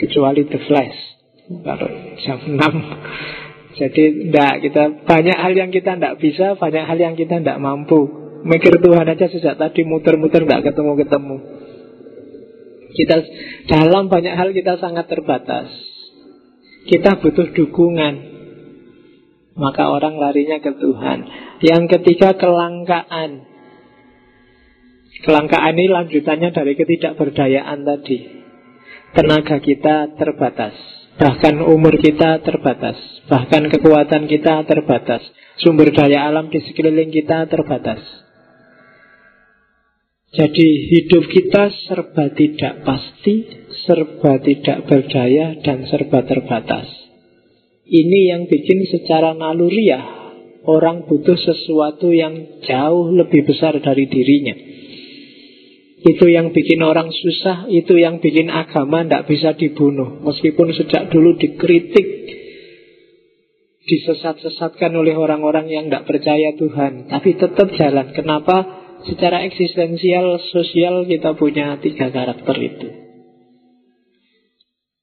[SPEAKER 1] Kecuali the flash. Kalau jam 6. Jadi tidak kita banyak hal yang kita tidak bisa, banyak hal yang kita tidak mampu. Mikir Tuhan aja sejak tadi muter-muter tidak ketemu-ketemu. Kita dalam banyak hal kita sangat terbatas. Kita butuh dukungan. Maka orang larinya ke Tuhan. Yang ketiga kelangkaan. Kelangkaan ini lanjutannya dari ketidakberdayaan tadi. Tenaga kita terbatas. Bahkan umur kita terbatas. Bahkan kekuatan kita terbatas. Sumber daya alam di sekeliling kita terbatas. Jadi hidup kita serba tidak pasti, serba tidak berdaya, dan serba terbatas. Ini yang bikin secara naluriah orang butuh sesuatu yang jauh lebih besar dari dirinya. Itu yang bikin orang susah, itu yang bikin agama tidak bisa dibunuh. Meskipun sejak dulu dikritik, disesat-sesatkan oleh orang-orang yang tidak percaya Tuhan. Tapi tetap jalan. Kenapa? Secara eksistensial sosial kita punya tiga karakter itu.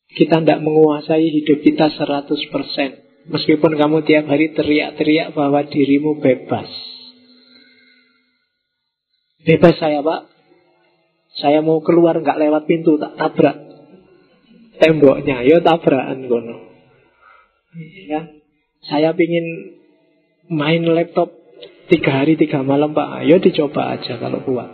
[SPEAKER 1] Kita tidak menguasai hidup kita 100%. Meskipun kamu tiap hari teriak-teriak bahwa dirimu bebas. Bebas saya pak. Saya mau keluar nggak lewat pintu tak tabrak temboknya. Yo tabrakan kono. Ya. Saya pingin main laptop Tiga hari, tiga malam Pak Ayo dicoba aja kalau kuat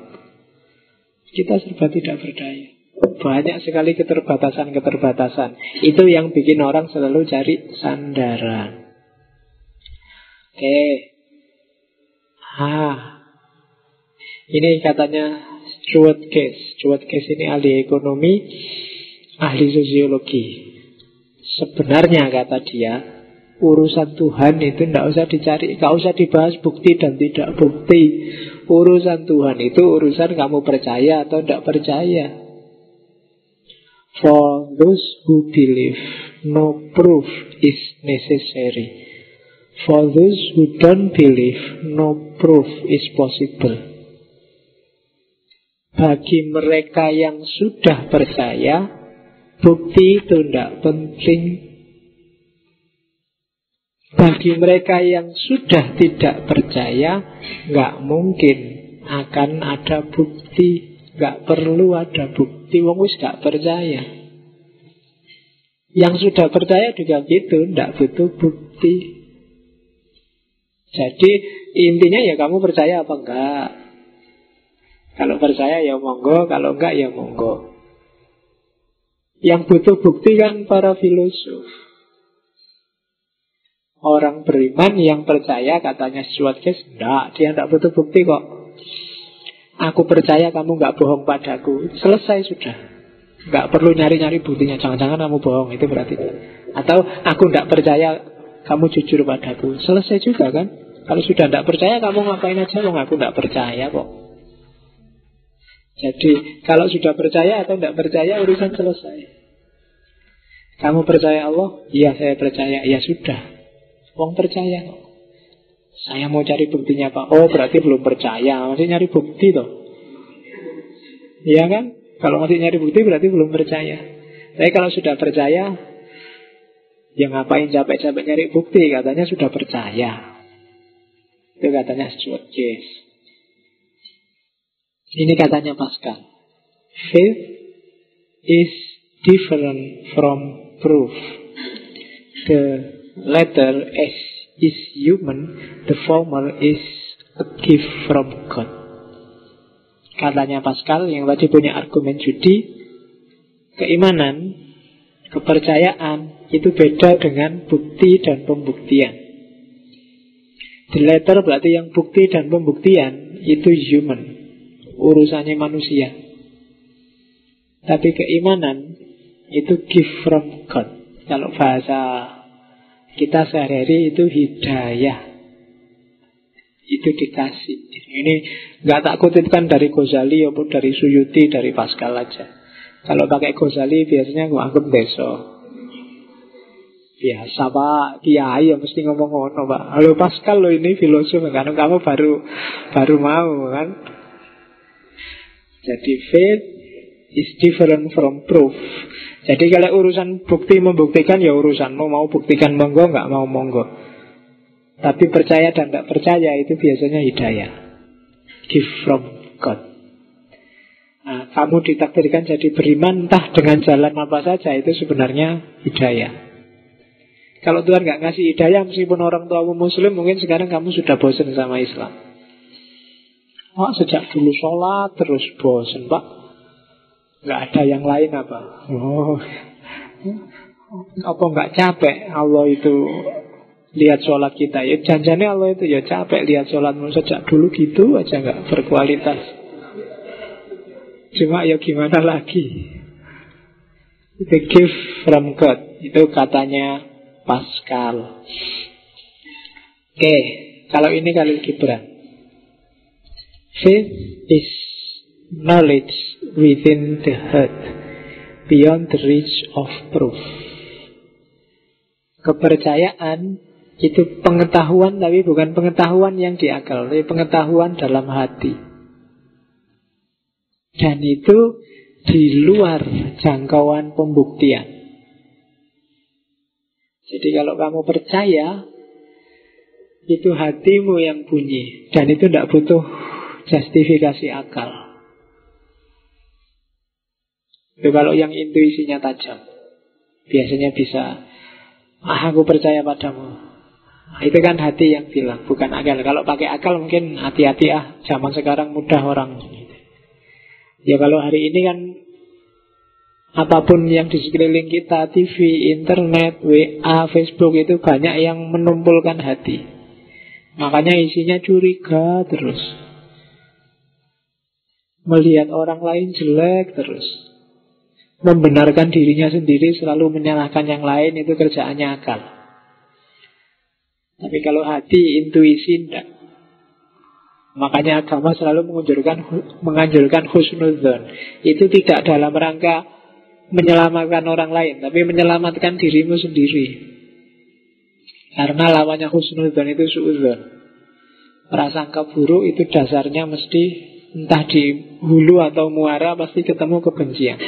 [SPEAKER 1] Kita serba tidak berdaya Banyak sekali keterbatasan-keterbatasan. Itu yang bikin orang selalu cari sandaran Oke. Ah Ini katanya Stuart Case Stuart Case ini ahli ekonomi Ahli sosiologi. Sebenarnya kata dia Urusan Tuhan itu tidak usah dicari Tidak usah dibahas bukti dan tidak bukti. Urusan Tuhan itu urusan kamu percaya atau tidak percaya For those who believe No proof is necessary For those who don't believe, no proof is possible. Bagi mereka yang sudah percaya, bukti itu tidak penting. Bagi mereka yang sudah tidak percaya, nggak mungkin akan ada bukti. Nggak perlu ada bukti, wong wis nggak percaya. Yang sudah percaya juga gitu, tidak butuh bukti. Jadi intinya ya kamu percaya apa enggak Kalau percaya ya monggo Kalau enggak ya monggo Yang butuh bukti kan para filosof Orang beriman yang percaya katanya Stuart Case Enggak, dia enggak butuh bukti kok Aku percaya kamu enggak bohong padaku. Selesai sudah. Enggak perlu nyari-nyari buktinya. Jangan-jangan kamu bohong. Itu berarti. Atau aku enggak percaya kamu jujur padaku. Selesai juga kan? Kalau sudah tidak percaya kamu ngapain aja? Wong aku tidak percaya kok. Jadi kalau sudah percaya atau tidak percaya urusan selesai. Kamu percaya Allah? Iya saya percaya. Ya sudah. Wong percaya kok Saya mau cari buktinya Pak Oh berarti belum percaya Masih nyari bukti toh Iya kan? Kalau masih nyari bukti berarti belum percaya Tapi kalau sudah percaya Ya ngapain capek-capek nyari bukti Katanya sudah percaya itu katanya Stuart Case. Ini katanya Pascal. Faith is different from proof. The latter is, is human, the former is a gift from God. Katanya Pascal yang tadi punya argumen judi, keimanan, kepercayaan itu beda dengan bukti dan pembuktian. The letter berarti yang bukti dan pembuktian itu human. Urusannya manusia. Tapi keimanan itu gift from God. Kalau bahasa kita sehari-hari itu hidayah. Itu dikasih. Ini nggak tak kutipkan dari Ghazali maupun dari Suyuti, dari Pascal aja. Kalau pakai Ghazali biasanya gue anggap besok. Biasa pak, kiai yang mesti ngomong ngono pak. Halo Pascal lo ini filosof kan kamu baru baru mau kan. Jadi faith is different from proof. Jadi kalau urusan bukti membuktikan ya urusanmu mau buktikan monggo nggak mau monggo. Tapi percaya dan tidak percaya itu biasanya hidayah. Give from God. Nah, kamu ditakdirkan jadi beriman entah dengan jalan apa saja itu sebenarnya hidayah. Kalau Tuhan nggak ngasih hidayah meskipun orang tuamu muslim mungkin sekarang kamu sudah bosan sama Islam. Oh, sejak dulu sholat terus bosan pak. Nggak ada yang lain apa? Oh, apa nggak capek Allah itu lihat sholat kita? Ya janjinya Allah itu ya capek lihat sholatmu sejak dulu gitu aja nggak berkualitas. Cuma ya gimana lagi? The gift from God itu katanya Pascal. Oke, kalau ini kali Gibran. Faith is knowledge within the heart, beyond the reach of proof. Kepercayaan itu pengetahuan tapi bukan pengetahuan yang diakal, tapi pengetahuan dalam hati. Dan itu di luar jangkauan pembuktian. Jadi kalau kamu percaya itu hatimu yang bunyi dan itu tidak butuh justifikasi akal. Itu kalau yang intuisinya tajam, biasanya bisa, ah aku percaya padamu. Nah, itu kan hati yang bilang, bukan akal. Kalau pakai akal mungkin hati-hati ah, zaman sekarang mudah orang. Ya kalau hari ini kan apa pun yang di sekeliling kita, TV, internet, WA, Facebook itu banyak yang menumpulkan hati. Makanya isinya curiga terus. Melihat orang lain jelek terus. Membenarkan dirinya sendiri selalu menyalahkan yang lain itu kerjaannya akal. Tapi kalau hati, intuisi tidak. Makanya agama selalu menganjurkan menganjurkan husnudzon. Itu tidak dalam rangka menyelamatkan orang lain, tapi menyelamatkan dirimu sendiri. Karena lawannya husnudon itu suudon. Prasangka buruk itu dasarnya mesti entah di hulu atau muara pasti ketemu kebencian.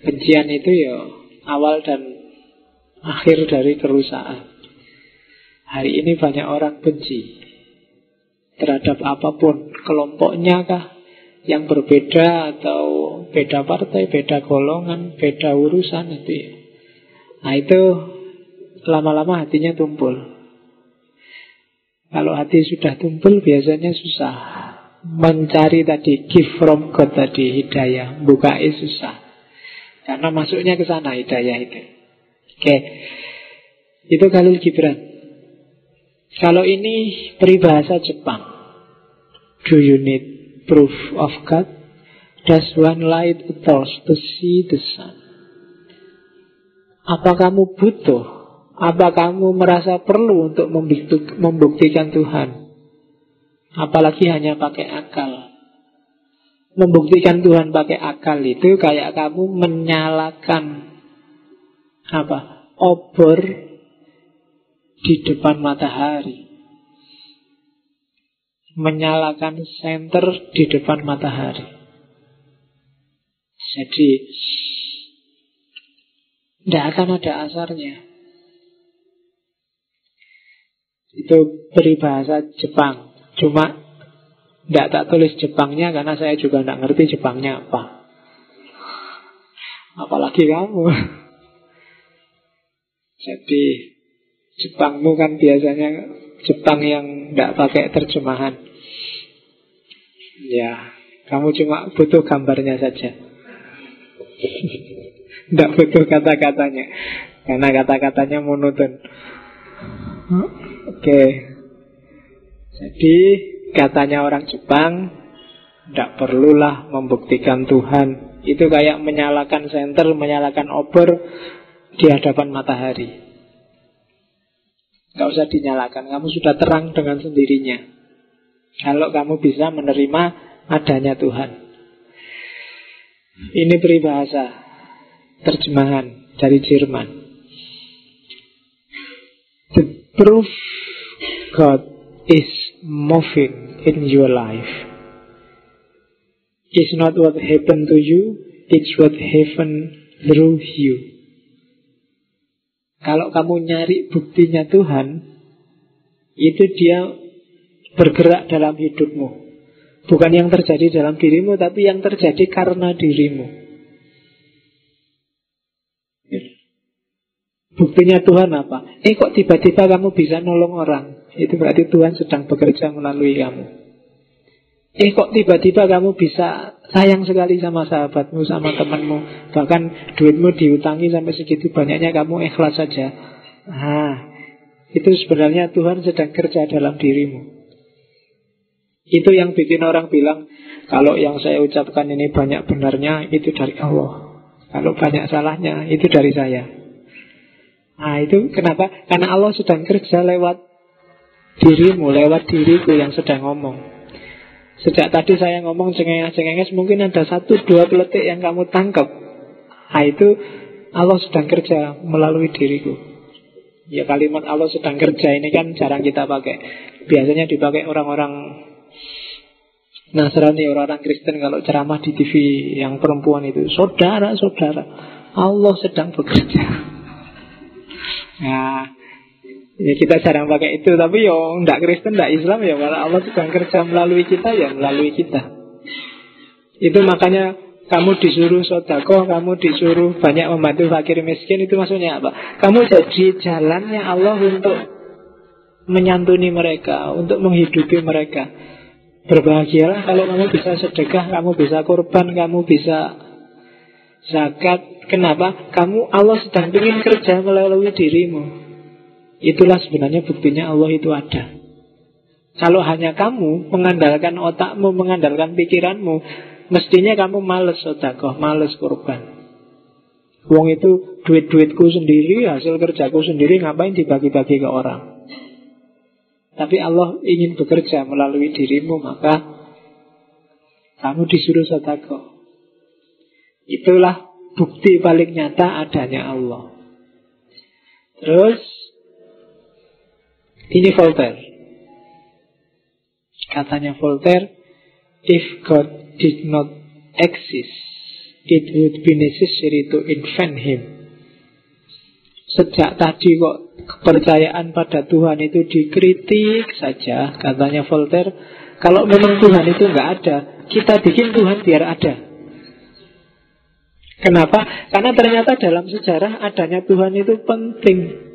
[SPEAKER 1] Kebencian itu ya awal dan akhir dari kerusakan. Hari ini banyak orang benci terhadap apa pun, kelompoknya kah, yang berbeda atau beda partai, beda golongan, beda urusan itu ya. Nah itu lama-lama hatinya tumpul. Kalau hati sudah tumpul biasanya susah mencari tadi gift from God tadi hidayah, buka susah. Karena masuknya ke sana hidayah itu. Oke. Itu Khalil Gibran. Kalau ini peribahasa Jepang. Do you need proof of God? Does one light a torch to see the sun? Apa kamu butuh apa kamu merasa perlu untuk membuktikan Tuhan? Apalagi hanya pakai akal. Membuktikan Tuhan pakai akal itu kayak kamu menyalakan apa? Obor di depan matahari. Menyalakan senter di depan matahari. Jadi tidak akan ada asarnya. Itu peribahasa Jepang. Cuma tidak tak tulis Jepangnya karena saya juga tidak ngerti Jepangnya apa. Apalagi kamu. Jadi Jepangmu kan biasanya Jepang yang tidak pakai terjemahan. Ya, kamu cuma butuh gambarnya saja. Tidak butuh kata-katanya. Karena kata-katanya monoton. Oke. Jadi katanya orang Jepang tidak perlulah membuktikan Tuhan. Itu kayak menyalakan senter, menyalakan obor di hadapan matahari. Gak usah dinyalakan, kamu sudah terang dengan sendirinya. Kalau kamu bisa menerima adanya Tuhan. Ini peribahasa terjemahan dari Jerman. proof God is moving in your life is not what happened to you, it's what happened through you. Kalau kamu nyari buktinya Tuhan, itu dia bergerak dalam hidupmu. Bukan yang terjadi dalam dirimu, tapi yang terjadi karena dirimu. Buktinya Tuhan apa? Eh kok tiba-tiba kamu bisa nolong orang? Itu berarti Tuhan sedang bekerja melalui kamu. Eh kok tiba-tiba kamu bisa sayang sekali sama sahabatmu, sama temanmu. Bahkan duitmu diutangi sampai segitu banyaknya kamu ikhlas saja. Ah, itu sebenarnya Tuhan sedang kerja dalam dirimu. Itu yang bikin orang bilang, kalau yang saya ucapkan ini banyak benarnya, itu dari Allah. Kalau banyak salahnya, itu dari saya. Nah itu kenapa? Karena Allah sedang kerja lewat dirimu, lewat diriku yang sedang ngomong. Sejak tadi saya ngomong cengenges-cengenges mungkin ada satu dua peletik yang kamu tangkap. Nah itu Allah sedang kerja melalui diriku. Ya kalimat Allah sedang kerja ini kan jarang kita pakai. Biasanya dipakai orang-orang Nasrani, orang-orang Kristen kalau ceramah di TV yang perempuan itu. Saudara-saudara, Allah sedang bekerja. Nah, ya kita jarang pakai itu, tapi yo ndak Kristen, ndak Islam ya, malah Allah sedang kerja melalui kita ya melalui kita. Itu makanya kamu disuruh sodako, kamu disuruh banyak membantu fakir miskin, itu maksudnya apa? Kamu jadi jalannya Allah untuk menyantuni mereka, untuk menghidupi mereka. Berbahagialah kalau kamu bisa sedekah, kamu bisa korban, kamu bisa zakat, Kenapa? Kamu Allah sedang ingin kerja melalui dirimu. Itulah sebenarnya buktinya Allah itu ada. Kalau hanya kamu mengandalkan otakmu, mengandalkan pikiranmu, mestinya kamu males sodakoh, males korban. Uang itu duit-duitku sendiri, hasil kerjaku sendiri, ngapain dibagi-bagi ke orang? Tapi Allah ingin bekerja melalui dirimu, maka kamu disuruh sodakoh. Itulah bukti paling nyata adanya Allah. Terus Ini Voltaire. Katanya Voltaire, if God did not exist, it would be necessary to invent him. Sejak tadi kok kepercayaan pada Tuhan itu dikritik saja, katanya Voltaire. Kalau memang Tuhan itu nggak ada, kita bikin Tuhan biar ada. Kenapa? Karena ternyata dalam sejarah adanya Tuhan itu penting.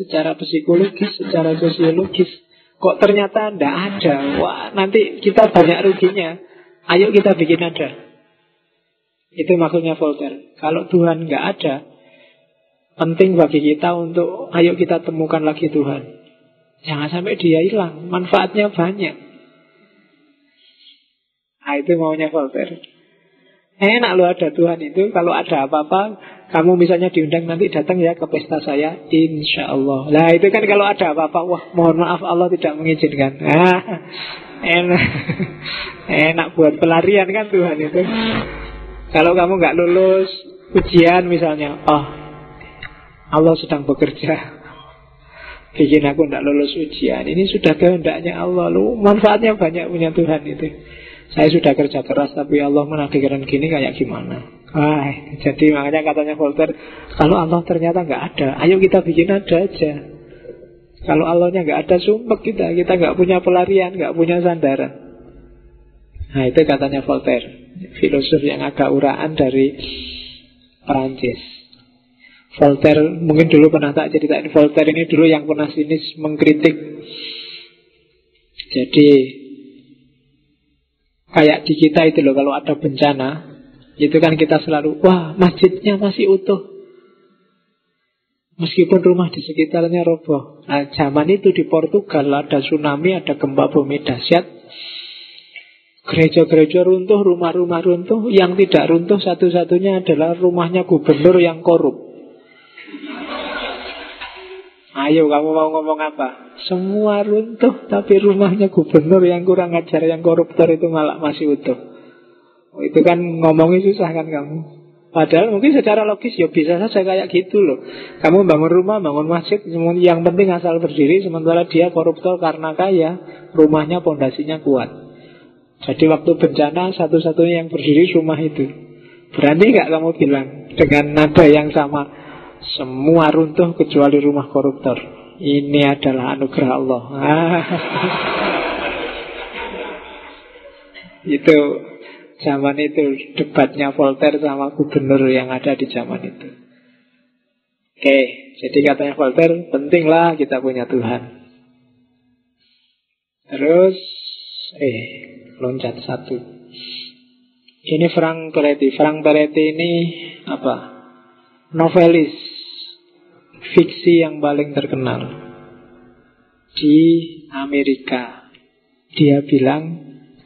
[SPEAKER 1] Secara psikologis, secara sosiologis. Kok ternyata tidak ada? Wah, nanti kita banyak ruginya. Ayo kita bikin ada. Itu maksudnya Voltaire. Kalau Tuhan nggak ada, penting bagi kita untuk ayo kita temukan lagi Tuhan. Jangan sampai dia hilang. Manfaatnya banyak. Nah, itu maunya Voltaire. Enak lo ada Tuhan itu. Kalau ada apa-apa Kamu misalnya diundang nanti datang ya ke pesta saya Insya Allah Nah itu kan kalau ada apa-apa Wah mohon maaf Allah tidak mengizinkan. Ah, Enak. Enak buat pelarian kan Tuhan itu. Kalau kamu nggak lulus Ujian misalnya Oh Allah sedang bekerja. Bikin aku tidak lulus ujian. Ini sudah kehendaknya Allah. Lu manfaatnya banyak punya Tuhan itu saya sudah kerja keras tapi Allah menakdirkan gini kayak gimana? Ah, Jadi makanya katanya Voltaire Kalau Allah ternyata nggak ada Ayo kita bikin ada aja. Kalau Allahnya nggak ada sumpah kita. Kita nggak punya pelarian, nggak punya sandaran. Nah itu katanya Voltaire Filosof yang agak uraan dari Perancis. Voltaire mungkin dulu pernah tak ceritain Voltaire ini dulu yang pernah sinis mengkritik. Jadi Kayak di kita itu loh kalau ada bencana Itu kan kita selalu Wah masjidnya masih utuh. Meskipun rumah di sekitarnya roboh. Nah zaman itu di Portugal Ada tsunami, ada gempa bumi dahsyat. Gereja-gereja runtuh, rumah-rumah runtuh. Yang tidak runtuh satu-satunya adalah rumahnya gubernur yang korup Ayo kamu mau ngomong apa? Semua runtuh tapi rumahnya gubernur yang kurang ajar Yang koruptor itu malah masih utuh. Oh, Itu kan ngomongnya susah kan kamu? Padahal mungkin secara logis ya bisa saja kayak gitu loh. Kamu bangun rumah, bangun masjid Yang penting asal berdiri Sementara dia koruptor karena kaya Rumahnya pondasinya kuat. Jadi waktu bencana Satu-satunya yang berdiri rumah itu. Berani nggak kamu bilang Dengan nada yang sama semua runtuh kecuali rumah koruptor. Ini adalah anugerah Allah. itu zaman itu debatnya Voltaire sama gubernur yang ada di zaman itu. Oke, jadi katanya Voltaire, pentinglah kita punya Tuhan. Terus, eh, loncat satu. Ini Frank Peretti. Frank Peretti ini apa? novelis fiksi yang paling terkenal di Amerika. Dia bilang,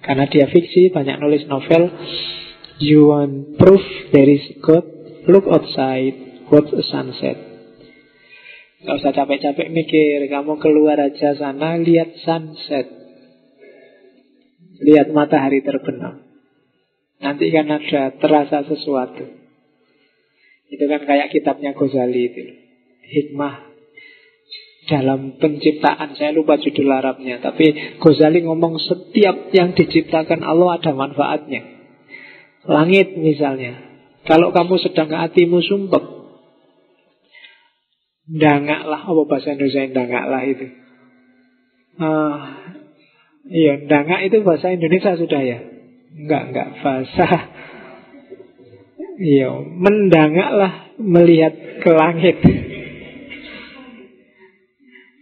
[SPEAKER 1] karena dia fiksi, banyak nulis novel, You want proof there is God? Look outside, watch a sunset. Gak usah capek-capek mikir, kamu keluar aja sana, lihat sunset. Lihat matahari terbenam. Nanti kan ada terasa sesuatu. Itu kan kayak kitabnya Ghazali itu. Hikmah. Dalam penciptaan saya lupa judul Arabnya tapi Ghazali ngomong setiap yang diciptakan Allah ada manfaatnya. Langit misalnya kalau kamu sedang hatimu sumpek dangaklah apa bahasa Indonesia dangaklah itu? Uh, iya dangak itu bahasa Indonesia sudah ya? Enggak enggak bahasa. Iya, mendangaklah melihat ke langit.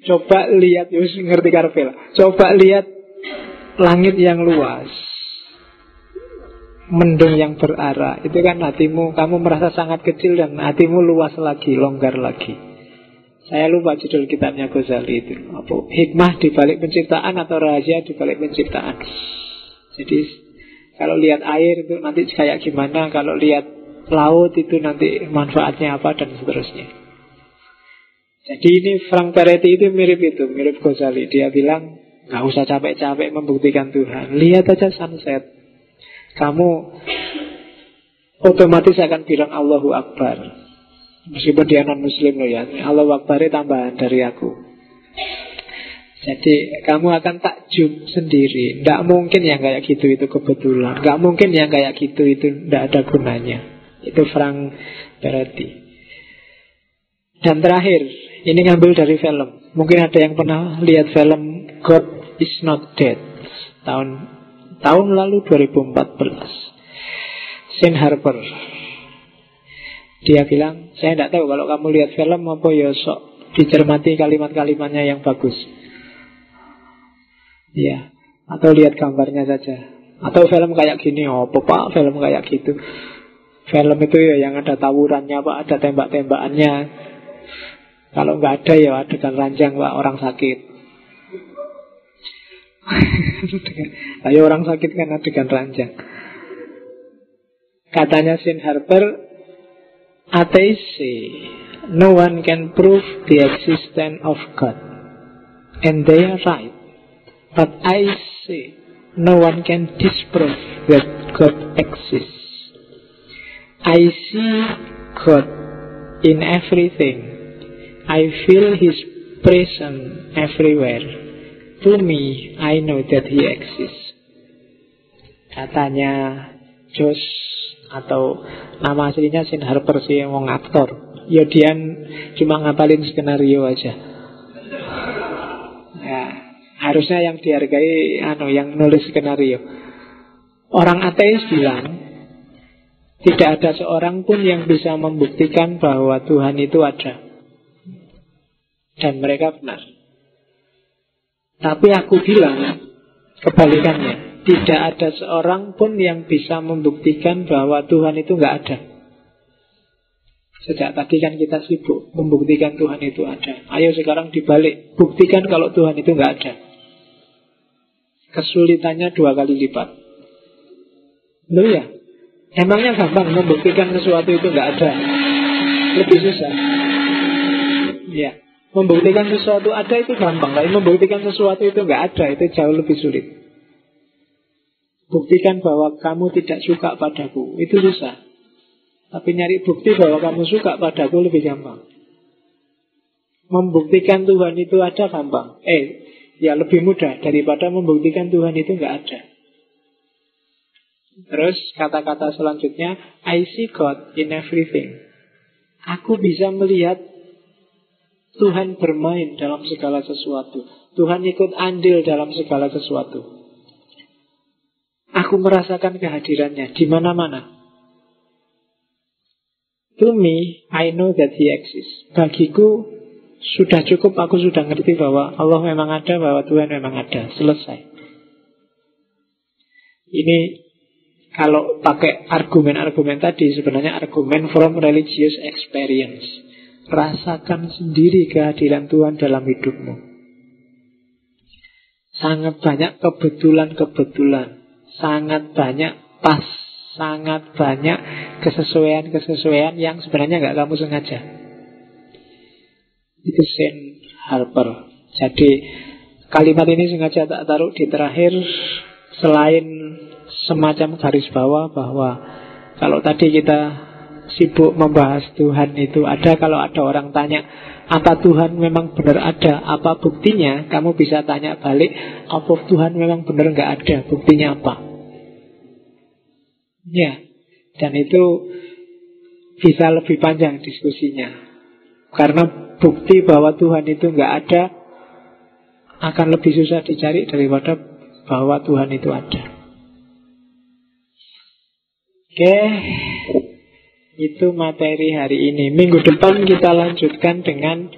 [SPEAKER 1] Coba lihat, Yus ngerti karpel. Coba lihat langit yang luas. Mendung yang berarah Itu kan hatimu Kamu merasa sangat kecil dan hatimu luas lagi Longgar lagi Saya lupa judul kitabnya Ghazali itu Apa Hikmah di balik penciptaan Atau rahasia di balik penciptaan Jadi Kalau lihat air itu nanti kayak gimana Kalau lihat laut itu nanti manfaatnya apa dan seterusnya. Jadi ini Frank Peretti itu mirip itu, mirip Ghazali. Dia bilang, nggak usah capek-capek membuktikan Tuhan. Lihat aja sunset. Kamu otomatis akan bilang Allahu Akbar. Meskipun dia non muslim loh ya Allah Akbar tambahan dari aku Jadi kamu akan takjub sendiri Tidak mungkin yang kayak gitu itu kebetulan Tidak mungkin yang kayak gitu itu tidak ada gunanya Itu Frank Peretti Dan terakhir Ini ngambil dari film Mungkin ada yang pernah lihat film God is not dead Tahun tahun lalu 2014 Sin Harper dia bilang, saya tidak tahu kalau kamu lihat film apa ya sok dicermati kalimat-kalimatnya yang bagus. Iya, atau lihat gambarnya saja. Atau film kayak gini, oh pak, film kayak gitu. Film itu ya yang ada tawurannya, pak, ada tembak-tembakannya. Kalau nggak ada ya adegan ranjang, pak, orang sakit. Ayo orang sakit kan adegan ranjang. Katanya Sin Harper, say no one can prove the existence of God. And they are right. But I say no one can disprove that God exists. I see God in everything. I feel His presence everywhere. To me, I know that He exists. Katanya Josh atau nama aslinya Sin Harper sih yang mau ngaktor ya dia cuma ngapalin skenario aja ya harusnya yang dihargai anu yang nulis skenario orang ateis bilang tidak ada seorang pun yang bisa membuktikan bahwa Tuhan itu ada dan mereka benar tapi aku bilang kebalikannya tidak ada seorang pun yang bisa membuktikan bahwa Tuhan itu nggak ada. Sejak tadi kan kita sibuk membuktikan Tuhan itu ada. Ayo sekarang dibalik, buktikan kalau Tuhan itu nggak ada. Kesulitannya dua kali lipat. Loh ya, emangnya gampang membuktikan sesuatu itu nggak ada. Lebih susah. Ya, membuktikan sesuatu ada itu gampang, tapi membuktikan sesuatu itu nggak ada itu jauh lebih sulit. Buktikan bahwa kamu tidak suka padaku Itu susah. Tapi nyari bukti bahwa kamu suka padaku lebih gampang. Membuktikan Tuhan itu ada gampang. Eh, ya lebih mudah Daripada membuktikan Tuhan itu nggak ada. Terus kata-kata selanjutnya I see God in everything. Aku bisa melihat Tuhan bermain dalam segala sesuatu Tuhan ikut andil dalam segala sesuatu Aku merasakan kehadirannya di mana-mana. To me, I know that he exists. Bagiku, sudah cukup aku sudah ngerti bahwa Allah memang ada, bahwa Tuhan memang ada. Selesai. Ini kalau pakai argumen-argumen tadi sebenarnya argumen from religious experience. Rasakan sendiri kehadiran Tuhan dalam hidupmu. Sangat banyak kebetulan-kebetulan sangat banyak pas, sangat banyak kesesuaian-kesesuaian yang sebenarnya nggak kamu sengaja. Itu Saint Harper. Jadi kalimat ini sengaja tak taruh di terakhir selain semacam garis bawah bahwa kalau tadi kita sibuk membahas Tuhan itu. Ada kalau ada orang tanya apa Tuhan memang benar? Ada apa buktinya? Kamu bisa tanya balik apa Tuhan memang benar? Nggak ada. Buktinya apa? Ya dan itu bisa lebih panjang diskusinya. Karena bukti bahwa Tuhan itu nggak ada akan lebih susah dicari daripada bahwa Tuhan itu ada. Oke itu materi hari ini. Minggu depan kita lanjutkan dengan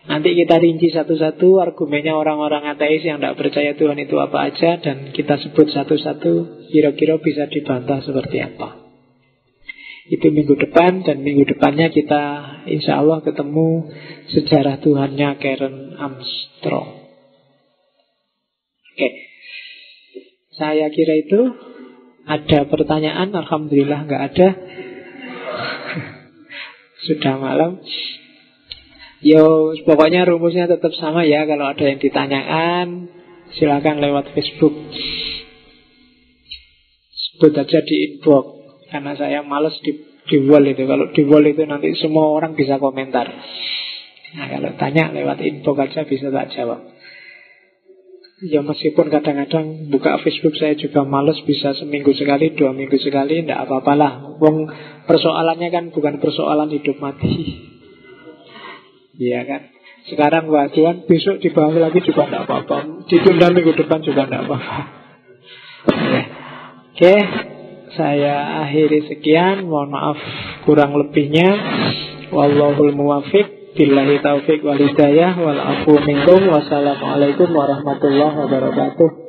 [SPEAKER 1] Nanti kita rinci satu-satu argumennya orang-orang ateis yang tidak percaya Tuhan itu apa aja Dan kita sebut satu-satu Kira-kira bisa dibantah seperti apa. Itu minggu depan Dan minggu depannya kita Insya Allah ketemu Sejarah Tuhannya Karen Armstrong. Oke. Saya kira itu. Ada pertanyaan? Alhamdulillah nggak ada Sudah malam Yo, pokoknya rumusnya tetap sama ya. Kalau ada yang ditanyakan, silakan lewat Facebook. Sebut aja di inbox. Karena saya males di di wall itu. Kalau di wall itu nanti semua orang bisa komentar. Nah kalau tanya lewat info saja bisa tak jawab. Ya meskipun kadang-kadang buka Facebook saya juga males bisa seminggu sekali, dua minggu sekali, tidak apa-apalah. Wong persoalannya kan bukan persoalan hidup mati. Iya kan? Sekarang wajuan, besok dibahas lagi juga tidak apa-apa. Ditunda minggu depan juga tidak apa-apa. Oke, saya akhiri sekian. Mohon maaf kurang lebihnya. Wallahul muwafiq. Billahi taufiq wal hidayah wal afu minkum. Wassalamualaikum warahmatullahi wabarakatuh.